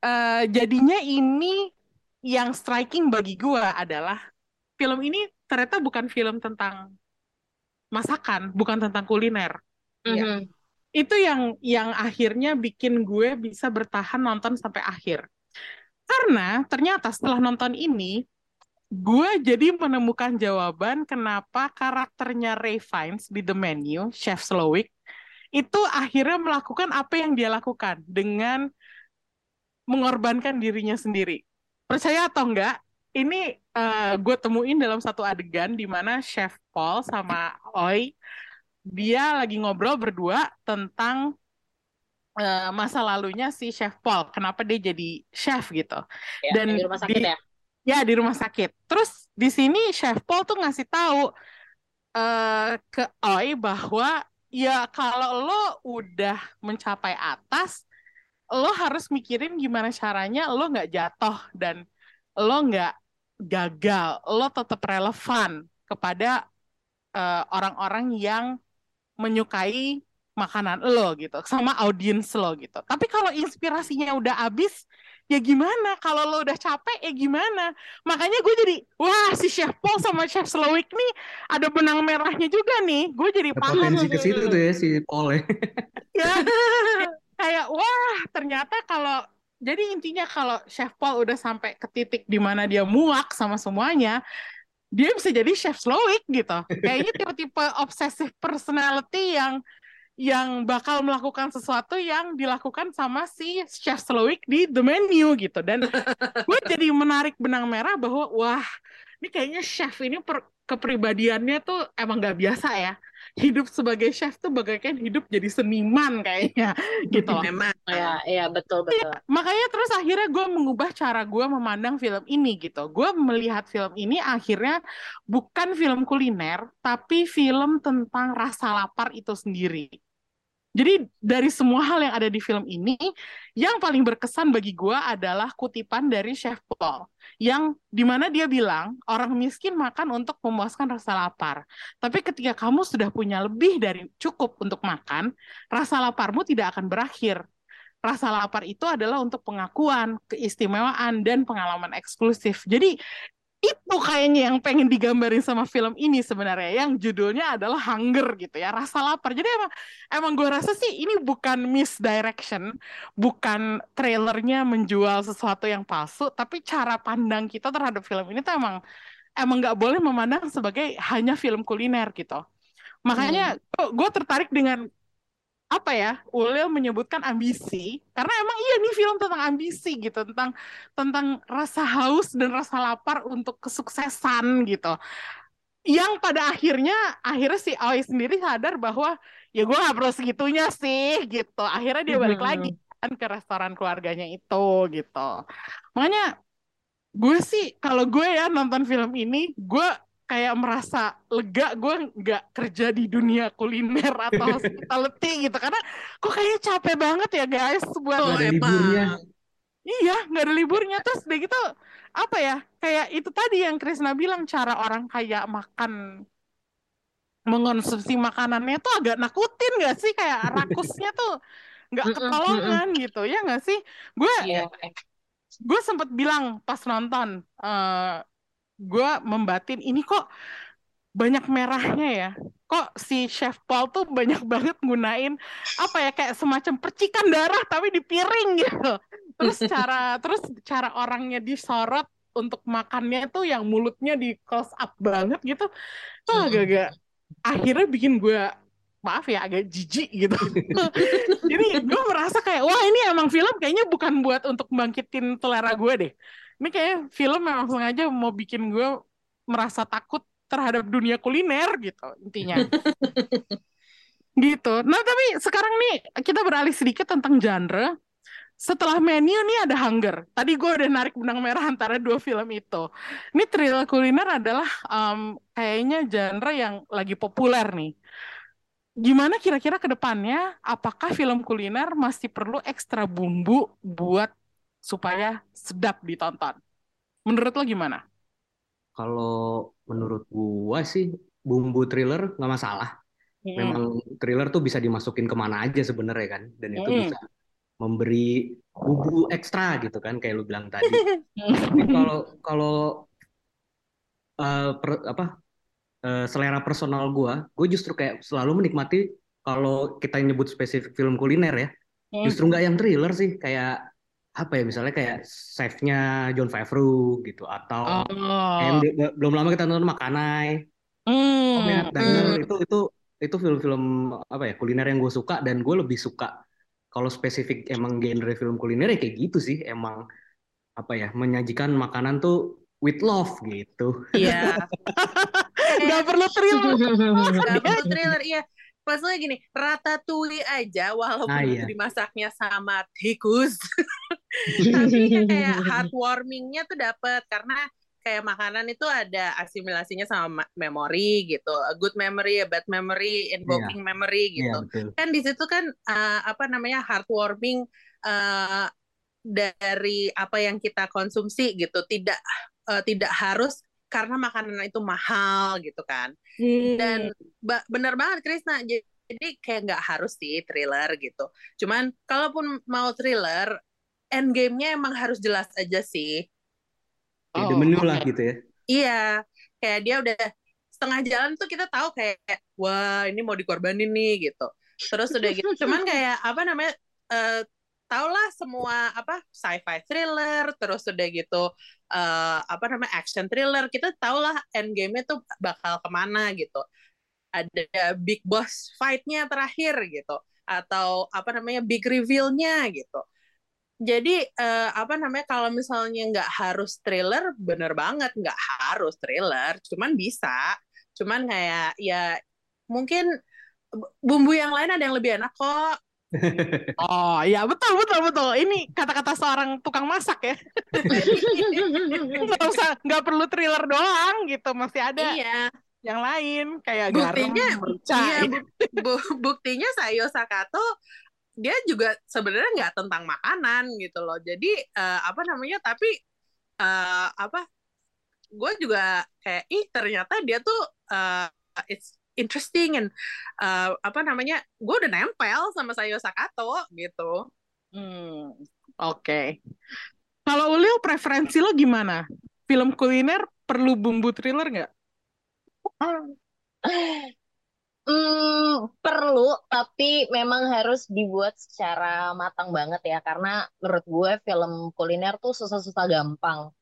Uh, jadinya ini yang striking bagi gue adalah film ini ternyata bukan film tentang masakan, bukan tentang kuliner. Mm -hmm. Itu yang yang akhirnya bikin gue bisa bertahan nonton sampai akhir. Karena ternyata setelah nonton ini, gue jadi menemukan jawaban kenapa karakternya Ray Fiennes di The Menu, Chef Slowick, itu akhirnya melakukan apa yang dia lakukan dengan mengorbankan dirinya sendiri. Percaya atau enggak, ini uh, gue temuin dalam satu adegan di mana Chef Paul sama Oi dia lagi ngobrol berdua tentang uh, masa lalunya si Chef Paul, kenapa dia jadi chef gitu. Ya, Dan di rumah sakit di, ya Ya, di rumah sakit. Terus di sini Chef Paul tuh ngasih tahu uh, ke Oi bahwa ya kalau lo udah mencapai atas, lo harus mikirin gimana caranya lo nggak jatuh dan lo nggak gagal, lo tetap relevan kepada eh, orang-orang uh, yang menyukai makanan lo gitu, sama audiens lo gitu. Tapi kalau inspirasinya udah habis, ya gimana? Kalau lo udah capek ya gimana? Makanya gue jadi wah si chef Paul sama chef Slowick nih ada benang merahnya juga nih. Gue jadi paham potensi ke situ tuh ya si Paul ya, [laughs] ya kayak wah ternyata kalau jadi intinya kalau chef Paul udah sampai ke titik di mana dia muak sama semuanya dia bisa jadi chef Slowick gitu. Kayaknya tipe-tipe obsessive personality yang yang bakal melakukan sesuatu yang dilakukan sama si Chef Slowick di The Menu gitu dan [laughs] gue jadi menarik benang merah bahwa wah ini kayaknya chef ini per, kepribadiannya tuh emang gak biasa ya hidup sebagai chef tuh bagaikan hidup jadi seniman kayaknya [laughs] gitu loh. Memang ya, ya betul betul. Ya, makanya terus akhirnya gue mengubah cara gue memandang film ini gitu. Gue melihat film ini akhirnya bukan film kuliner tapi film tentang rasa lapar itu sendiri. Jadi dari semua hal yang ada di film ini, yang paling berkesan bagi gue adalah kutipan dari Chef Paul, yang di mana dia bilang orang miskin makan untuk memuaskan rasa lapar. Tapi ketika kamu sudah punya lebih dari cukup untuk makan, rasa laparmu tidak akan berakhir. Rasa lapar itu adalah untuk pengakuan, keistimewaan, dan pengalaman eksklusif. Jadi itu kayaknya yang pengen digambarin sama film ini sebenarnya yang judulnya adalah hunger gitu ya rasa lapar jadi emang emang gue rasa sih ini bukan misdirection bukan trailernya menjual sesuatu yang palsu tapi cara pandang kita terhadap film ini tuh emang emang nggak boleh memandang sebagai hanya film kuliner gitu makanya hmm. gue tertarik dengan apa ya Ulil menyebutkan ambisi. Karena emang iya nih film tentang ambisi gitu tentang tentang rasa haus dan rasa lapar untuk kesuksesan gitu. Yang pada akhirnya akhirnya si Aoi sendiri sadar bahwa ya gue gak perlu segitunya sih gitu. Akhirnya dia balik hmm. lagi kan ke restoran keluarganya itu gitu. Makanya gue sih kalau gue ya nonton film ini gue kayak merasa lega gue nggak kerja di dunia kuliner atau [laughs] hospitality gitu. Karena kok kayaknya capek banget ya guys buat oh, liburnya. iya nggak ada liburnya. Terus deh gitu apa ya kayak itu tadi yang Krisna bilang cara orang kayak makan mengonsumsi makanannya tuh agak nakutin gak sih? Kayak [laughs] rakusnya tuh nggak ketolongan gitu. Ya nggak sih? Gue yeah. gue sempet bilang pas nonton uh, gue membatin ini kok banyak merahnya ya? Kok si chef Paul tuh banyak banget gunain apa ya kayak semacam percikan darah tapi di piring gitu. Terus cara terus cara orangnya disorot untuk makannya tuh yang mulutnya di close up banget gitu tuh agak-agak akhirnya bikin gue maaf ya agak jijik gitu. [laughs] Jadi gue merasa kayak wah ini emang film kayaknya bukan buat untuk bangkitin selera gue deh ini kayak film memang sengaja mau bikin gue merasa takut terhadap dunia kuliner gitu intinya [laughs] gitu nah tapi sekarang nih kita beralih sedikit tentang genre setelah menu nih ada Hunger. Tadi gue udah narik benang merah antara dua film itu. Ini thriller kuliner adalah um, kayaknya genre yang lagi populer nih. Gimana kira-kira ke depannya? Apakah film kuliner masih perlu ekstra bumbu buat supaya sedap ditonton. Menurut lo gimana? Kalau menurut gua sih bumbu thriller nggak masalah. Hmm. Memang thriller tuh bisa dimasukin ke mana aja sebenarnya kan, dan itu hmm. bisa memberi bumbu ekstra gitu kan, kayak lu bilang tadi. [laughs] Tapi kalau kalau uh, per, apa uh, selera personal gua, gue justru kayak selalu menikmati kalau kita nyebut spesifik film kuliner ya, hmm. justru nggak yang thriller sih, kayak apa ya misalnya kayak chefnya John Favreau gitu atau oh. kayak belum lama kita nonton Makanai mm, mm. itu itu itu film-film apa ya kuliner yang gue suka dan gue lebih suka kalau spesifik emang genre film kuliner ya kayak gitu sih emang apa ya menyajikan makanan tuh with love gitu. Iya. [laughs] Gak perlu thriller. [laughs] Gak perlu thriller, iya maksudnya gini ratatouille aja walaupun ah, iya. dimasaknya sama tikus [laughs] tapi kayak [laughs] heartwarmingnya tuh dapet karena kayak makanan itu ada asimilasinya sama memori gitu. A good memory a bad memory invoking yeah. memory iya, gitu. yeah, kan di situ kan uh, apa namanya heartwarming uh, dari apa yang kita konsumsi gitu. Tidak uh, tidak harus karena makanan itu mahal gitu kan. Hmm. dan bener banget Krisna. Jadi kayak nggak harus sih thriller gitu. Cuman kalaupun mau thriller end game-nya emang harus jelas aja sih. Oh, menu okay. lah gitu ya. Iya kayak dia udah setengah jalan tuh kita tahu kayak wah ini mau dikorbanin nih gitu. Terus udah gitu cuman kayak apa namanya uh, lah semua apa sci-fi thriller terus udah gitu uh, apa namanya action thriller kita lah end game-nya tuh bakal ke mana gitu. Ada big boss fight-nya terakhir gitu atau apa namanya big reveal-nya gitu jadi uh, apa namanya kalau misalnya nggak harus thriller bener banget nggak harus thriller cuman bisa cuman kayak ya mungkin bumbu yang lain ada yang lebih enak kok [laughs] Oh iya betul betul betul. Ini kata-kata seorang tukang masak ya. [laughs] nggak usah nggak perlu thriller doang gitu masih ada. Iya. Yang lain kayak buktinya, garam, iya, bu, buktinya Sayo Sakato dia juga sebenarnya nggak tentang makanan gitu loh. Jadi uh, apa namanya tapi uh, apa gue juga kayak ih ternyata dia tuh uh, it's interesting and uh, apa namanya gue udah nempel sama Sayo Sakato gitu. Hmm, oke. Okay. Kalau Ulil preferensi lo gimana? Film kuliner perlu bumbu thriller nggak? Hmm, perlu, tapi memang harus dibuat secara matang banget ya, karena menurut gue film kuliner tuh susah-susah gampang.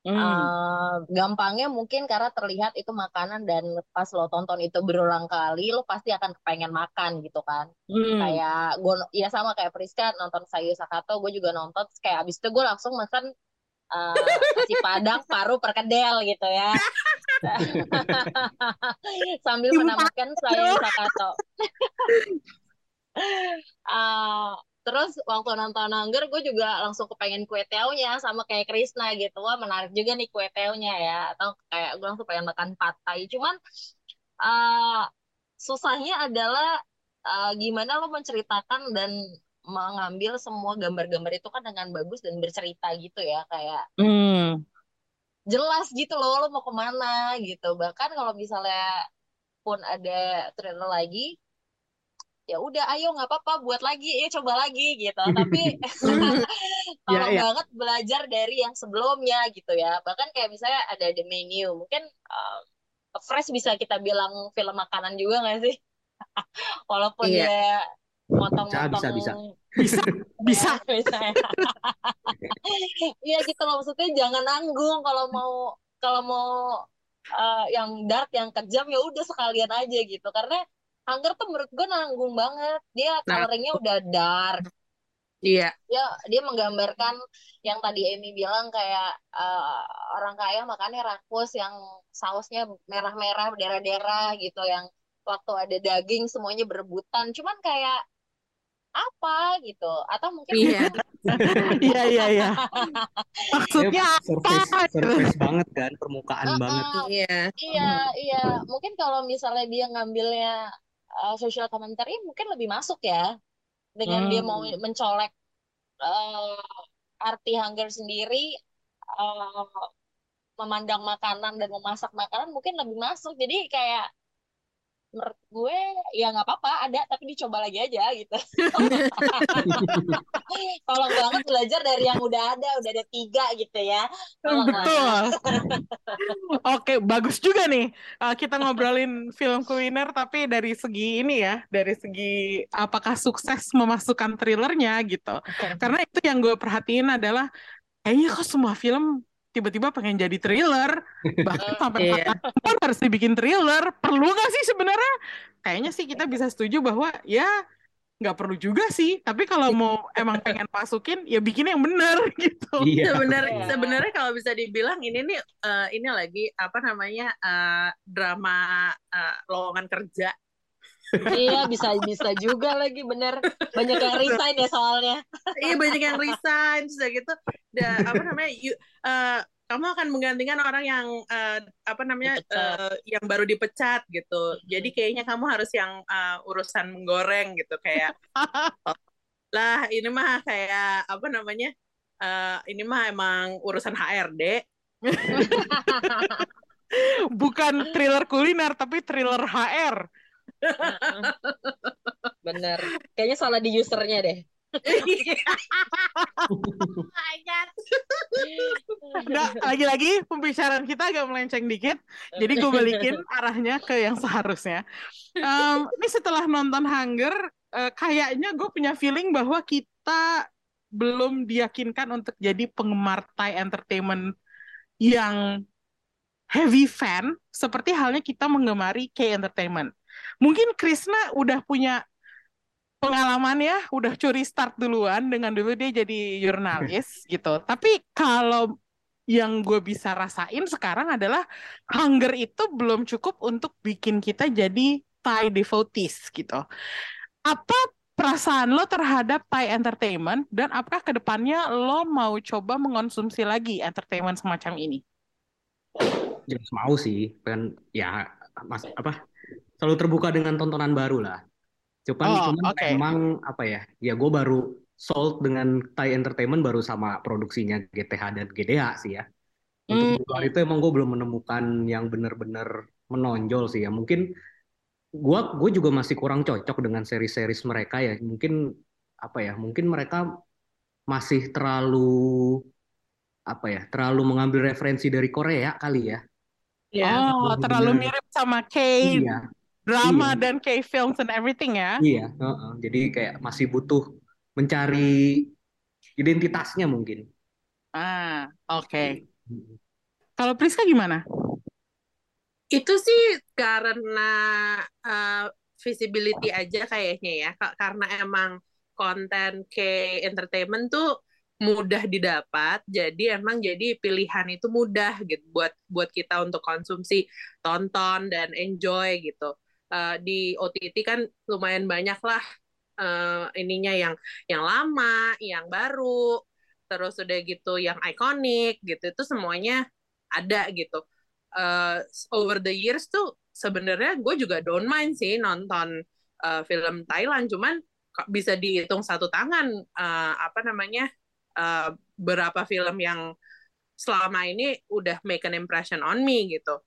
Hmm. Uh, gampangnya mungkin karena terlihat itu makanan dan pas lo tonton itu berulang kali lo pasti akan kepengen makan gitu kan hmm. kayak gue ya sama kayak Priska nonton Sayu Sakato gue juga nonton kayak abis itu gue langsung makan uh, nasi padang paru perkedel gitu ya [laughs] sambil menamakan Sayu Sakato uh, [laughs] Terus waktu nonton Hunger gue juga langsung kepengen kue teonya sama kayak Krisna gitu. Wah menarik juga nih kue teonya ya. Atau kayak gue langsung pengen makan patai. Cuman uh, susahnya adalah uh, gimana lo menceritakan dan mengambil semua gambar-gambar itu kan dengan bagus dan bercerita gitu ya. Kayak hmm. jelas gitu loh lo mau ke mana gitu. Bahkan kalau misalnya pun ada trailer lagi ya udah ayo nggak apa-apa buat lagi ya coba lagi gitu [laughs] tapi kalau [laughs] ya, ya. banget belajar dari yang sebelumnya gitu ya bahkan kayak misalnya ada the menu mungkin uh, fresh bisa kita bilang film makanan juga nggak sih [laughs] walaupun iya. dia potong-potong bisa bisa [laughs] bisa ya. iya gitu loh maksudnya jangan nanggung kalau mau kalau mau uh, yang dark yang kejam ya udah sekalian aja gitu karena Hunger tuh menurut gue nanggung banget. Dia nah. coloringnya udah dark. Iya. Dia dia menggambarkan yang tadi Amy bilang kayak uh, orang kaya makannya rakus yang sausnya merah-merah berdarah-darah gitu yang waktu ada daging semuanya berebutan. Cuman kayak apa gitu atau mungkin iya. [laughs] Iya iya iya. Maksudnya apa surface, surface banget kan permukaan uh, banget iya. Iya iya. Mungkin kalau misalnya dia ngambilnya uh, social commentary mungkin lebih masuk ya dengan hmm. dia mau hmm. mencolek uh, arti hunger sendiri uh, memandang makanan dan memasak makanan mungkin lebih masuk. Jadi kayak menurut gue ya nggak apa-apa ada tapi dicoba lagi aja gitu. [laughs] Tolong banget belajar dari yang udah ada udah ada tiga gitu ya. Tolong betul. [laughs] oke bagus juga nih uh, kita ngobrolin film kuliner tapi dari segi ini ya dari segi apakah sukses memasukkan thrillernya gitu. Karena itu yang gue perhatiin adalah kayaknya kok semua film tiba-tiba pengen jadi thriller. Bahkan [laughs] sampai yeah. kan harus dibikin thriller. Perlu gak sih sebenarnya? Kayaknya sih kita bisa setuju bahwa ya nggak perlu juga sih. Tapi kalau mau emang pengen masukin ya bikin yang benar [laughs] gitu. Iya. sebenarnya sebenarnya kalau bisa dibilang ini nih uh, ini lagi apa namanya uh, drama uh, lowongan kerja iya bisa bisa juga lagi bener. Banyak yang resign ya soalnya. Iya banyak yang resign sudah gitu da, apa namanya you, uh, kamu akan menggantikan orang yang uh, apa namanya uh, yang baru dipecat gitu. Jadi kayaknya kamu harus yang uh, urusan menggoreng gitu. Kayak oh, lah ini mah kayak apa namanya uh, ini mah emang urusan HRD [laughs] bukan thriller kuliner tapi thriller HR Bener. Kayaknya salah di usernya deh. Nggak, lagi-lagi pembicaraan kita agak melenceng dikit, jadi gue balikin [laughs] arahnya ke yang seharusnya. Um, ini setelah nonton Hunger, uh, kayaknya gue punya feeling bahwa kita belum diyakinkan untuk jadi penggemar Thai entertainment yang heavy fan, seperti halnya kita menggemari K entertainment mungkin Krisna udah punya pengalaman ya, udah curi start duluan dengan dulu dia jadi jurnalis [laughs] gitu. Tapi kalau yang gue bisa rasain sekarang adalah hunger itu belum cukup untuk bikin kita jadi Thai devotees gitu. Apa perasaan lo terhadap Thai entertainment dan apakah ke depannya lo mau coba mengonsumsi lagi entertainment semacam ini? Jelas mau sih, kan ya mas apa selalu terbuka dengan tontonan baru lah. Cuman, oh, cuman okay. emang apa ya? Ya gue baru sold dengan Thai Entertainment baru sama produksinya GTH dan GDH sih ya. Untuk mm. itu emang gue belum menemukan yang benar-benar menonjol sih ya. Mungkin gue gue juga masih kurang cocok dengan seri-seri mereka ya. Mungkin apa ya? Mungkin mereka masih terlalu apa ya? Terlalu mengambil referensi dari Korea kali ya Yeah. Oh, terlalu mirip sama K iya. drama iya. dan K films and everything ya? Iya, uh -uh. jadi kayak masih butuh mencari identitasnya mungkin. Ah, oke. Okay. Kalau Priska gimana? Itu sih karena uh, visibility aja kayaknya ya, karena emang konten K entertainment tuh mudah didapat jadi emang jadi pilihan itu mudah gitu buat buat kita untuk konsumsi tonton dan enjoy gitu. Uh, di OTT kan lumayan banyak lah uh, ininya yang yang lama yang baru terus udah gitu yang ikonik gitu itu semuanya ada gitu. Uh, over the years tuh sebenarnya gue juga don't mind sih nonton uh, film Thailand cuman bisa dihitung satu tangan uh, apa namanya uh, berapa film yang selama ini udah make an impression on me gitu.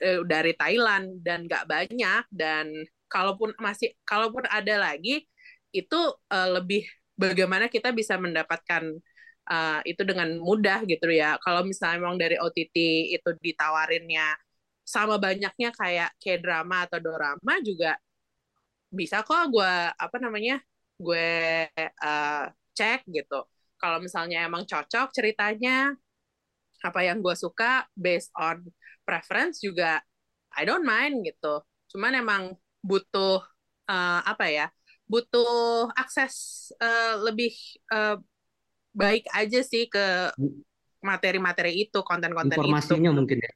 Uh, dari Thailand dan nggak banyak dan kalaupun masih kalaupun ada lagi itu uh, lebih bagaimana kita bisa mendapatkan uh, itu dengan mudah gitu ya. Kalau misalnya memang dari OTT itu ditawarinnya sama banyaknya kayak kayak drama atau dorama juga bisa kok gue apa namanya gue uh, cek gitu kalau misalnya emang cocok ceritanya apa yang gue suka based on preference juga I don't mind gitu. Cuman emang butuh uh, apa ya butuh akses uh, lebih uh, baik aja sih ke materi-materi itu konten-konten itu. Informasinya mungkin ya.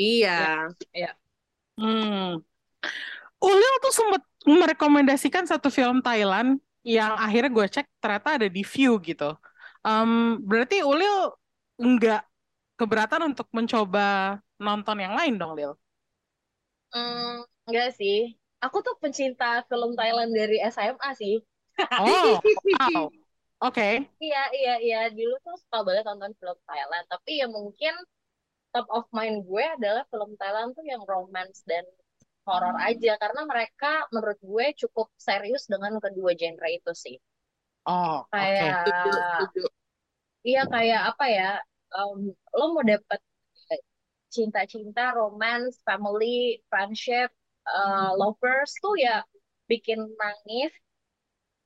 Iya ya. hmm. Ulil tuh sempat merekomendasikan satu film Thailand yang akhirnya gue cek ternyata ada di view gitu Um, berarti Ulil nggak keberatan untuk mencoba nonton yang lain dong, Lil? Hmm, enggak sih. Aku tuh pencinta film Thailand dari SMA sih. Oh, wow. Oke. Okay. Iya, iya, iya. Dulu tuh suka banget nonton film Thailand. Tapi ya mungkin top of mind gue adalah film Thailand tuh yang romance dan horror aja. Karena mereka menurut gue cukup serius dengan kedua genre itu sih. Oh, kayak okay. iya kayak apa ya? Um, lo mau dapet cinta-cinta, romance, family, friendship, uh, lovers tuh ya bikin nangis,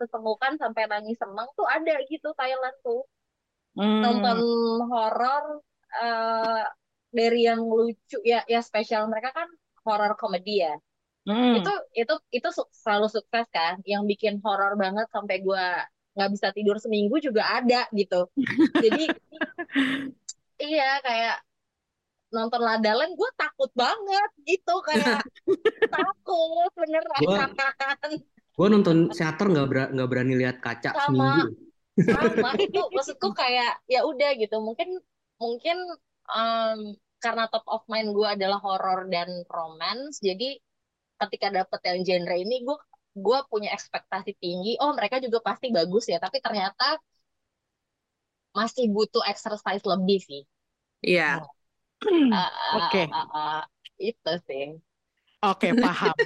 ketemukan sampai nangis seneng tuh ada gitu Thailand tuh. Hmm. Nonton horor uh, dari yang lucu ya ya spesial mereka kan horor komedi ya. Hmm. Itu itu itu selalu sukses kan, yang bikin horor banget sampai gue nggak bisa tidur seminggu juga ada gitu. Jadi [laughs] iya kayak nonton Ladalan gue takut banget gitu. Kayak [laughs] takut beneran. gue nonton teater nggak ber nggak berani lihat kaca sama, seminggu. Sama [laughs] itu maksudku kayak ya udah gitu. Mungkin mungkin um, karena top of mind gue adalah horror dan romance jadi ketika dapet yang genre ini gue gue punya ekspektasi tinggi oh mereka juga pasti bagus ya. Tapi ternyata masih butuh exercise lebih sih. Iya. Yeah. uh, [clears throat] oke. okay. uh, uh, uh, itu sih. Oke okay, paham. [laughs]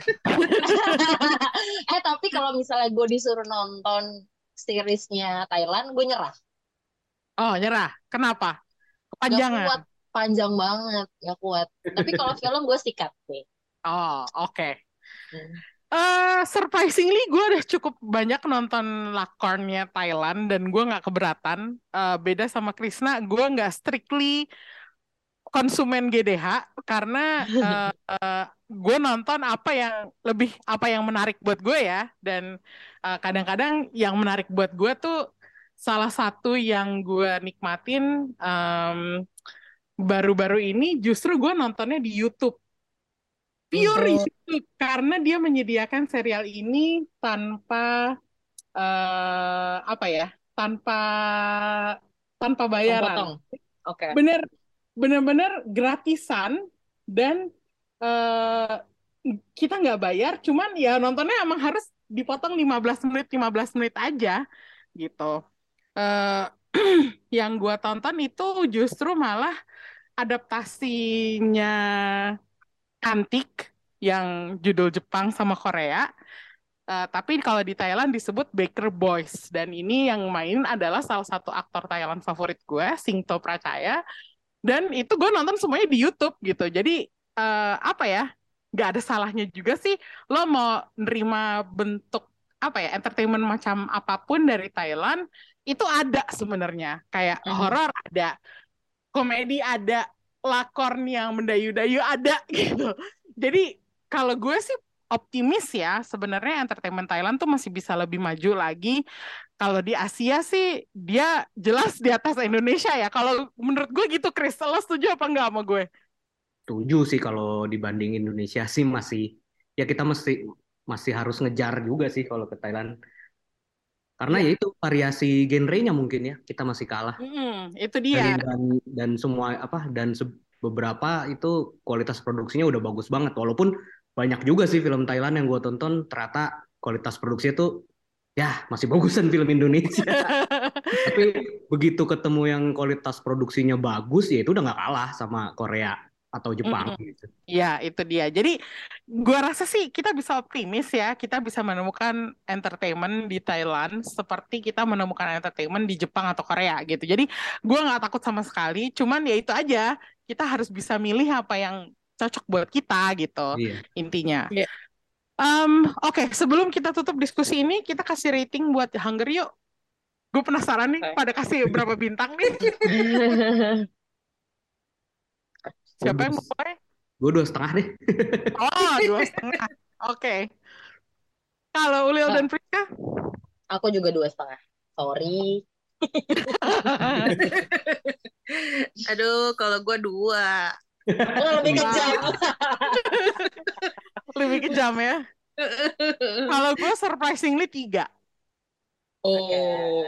Eh tapi kalau misalnya gue disuruh nonton seriesnya Thailand gue nyerah. Oh nyerah? Kenapa? Kepanjangan gak kuat. Panjang banget gak kuat. Tapi kalau film gue sikat sih. Oh oke. Okay. hmm. Uh, surprisingly gue udah cukup banyak nonton lakornya Thailand dan gue nggak keberatan. Uh, beda sama Krisna, gue nggak strictly konsumen GDH karena uh, uh, gue nonton apa yang lebih apa yang menarik buat gue ya dan kadang-kadang uh, yang menarik buat gue tuh salah satu yang gue nikmatin baru baru-baru ini justru gue nontonnya di YouTube pure Untuk... YouTube karena dia menyediakan serial ini tanpa uh, apa ya tanpa tanpa bayaran. Oke. Okay. Bener bener-bener gratisan dan uh, kita nggak bayar, cuman ya nontonnya emang harus dipotong 15 menit 15 menit aja gitu. Uh, [clears throat] yang gua tonton itu justru malah adaptasinya Antik yang judul Jepang sama Korea. Uh, tapi kalau di Thailand disebut Baker Boys dan ini yang main adalah salah satu aktor Thailand favorit gue, Singto Pracaya. Dan itu gue nonton semuanya di YouTube gitu. Jadi uh, apa ya nggak ada salahnya juga sih lo mau nerima bentuk apa ya entertainment macam apa pun dari Thailand itu ada sebenarnya kayak mm -hmm. horor ada komedi ada lakon yang mendayu-dayu ada [laughs] gitu. Jadi kalau gue sih optimis ya sebenarnya entertainment Thailand tuh masih bisa lebih maju lagi. Kalau di Asia sih dia jelas di atas Indonesia ya. Kalau menurut gue gitu Chris. Lo setuju apa enggak sama gue? Setuju sih kalau dibanding Indonesia sih masih ya kita mesti masih harus ngejar juga sih kalau ke Thailand karena ya, ya itu variasi genrenya mungkin ya kita masih kalah. Hmm, itu dia. Dan, dan dan semua apa dan beberapa itu kualitas produksinya udah bagus banget. Walaupun banyak juga sih film Thailand yang gue tonton ternyata kualitas produksinya tuh ya masih [laughs] bagusan film Indonesia. [laughs] Tapi begitu ketemu yang kualitas produksinya bagus ya itu udah nggak kalah sama Korea atau Jepang mm-hmm. gitu. Ya, itu dia. Jadi gua rasa sih kita bisa optimis ya, kita bisa menemukan entertainment di Thailand seperti kita menemukan entertainment di Jepang atau Korea gitu. Jadi gua nggak takut sama sekali, cuman ya itu aja, kita harus bisa milih apa yang cocok buat kita gitu. Yeah. Intinya. Yeah. Um, Oke, okay, sebelum kita tutup diskusi ini, kita kasih rating buat Hunger yuk. Gue penasaran nih, okay. pada kasih berapa bintang nih? [laughs] Siapa yang mulai? Gue dua setengah deh. [laughs] oh, dua setengah. Oke. Okay. Kalau Ulil dan Priska? Aku juga dua setengah. Sorry. [laughs] Aduh, kalau gue dua. Oh, lebih kejam. [laughs] lebih kejam ya. Kalau gue surprisingly tiga. Oh.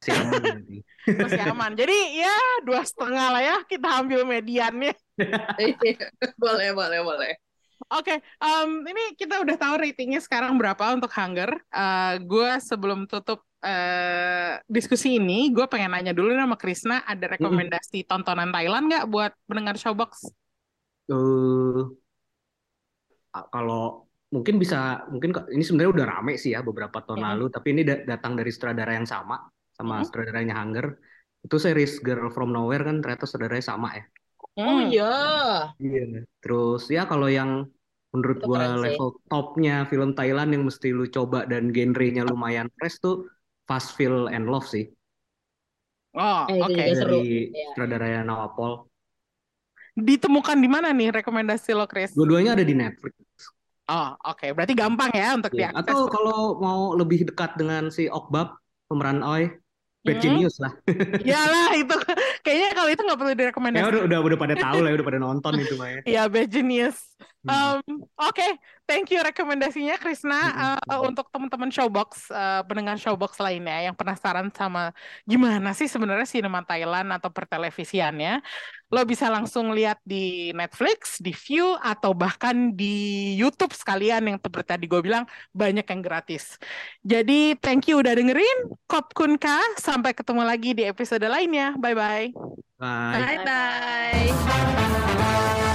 Masih aman. Masih aman. Jadi ya dua setengah lah ya kita ambil mediannya. boleh, boleh, boleh. Oke, okay, um, ini kita udah tahu ratingnya sekarang berapa untuk Hunger. Uh, gue sebelum tutup uh, diskusi ini, gue pengen nanya dulu sama Krisna, ada rekomendasi mm. tontonan Thailand nggak buat pendengar Showbox? Uh, kalau mungkin bisa, mungkin ini sebenarnya udah rame sih ya beberapa tahun mm. lalu, tapi ini datang dari sutradara yang sama, sama mm. sutradaranya Hunger. Itu series Girl From Nowhere kan ternyata saudaranya sama ya. Oh iya. Iya. Terus ya kalau yang menurut Itu gua level topnya film Thailand yang mesti lu coba dan genrenya lumayan fresh tuh Fast Feel and Love sih. Oh, eh, oke. Okay. Dari ya. sutradara Nawapol. Ditemukan di mana nih rekomendasi lo, Chris? Dua-duanya ada di Netflix. Oh, oke. Okay. Berarti gampang ya untuk ya. diakses. Atau kalau mau lebih dekat dengan si Okbab, pemeran Oi, Bad hmm. Genius lah. [laughs] Iyalah itu kayaknya kalau itu nggak perlu direkomendasi. Ya udah udah udah pada tahu lah, udah pada nonton itu mah ya. Iya Bad Genius. Um, Oke, okay. thank you rekomendasinya Krisna uh, untuk teman-teman Showbox, uh, pendengar Showbox lainnya yang penasaran sama gimana sih sebenarnya sinema Thailand atau pertelevisiannya. Lo bisa langsung lihat di Netflix, di View, atau bahkan di YouTube sekalian yang seperti tadi gue bilang banyak yang gratis. Jadi thank you udah dengerin. Kop Kunka, sampai ketemu lagi di episode lainnya. Bye-bye. Bye. Bye-bye.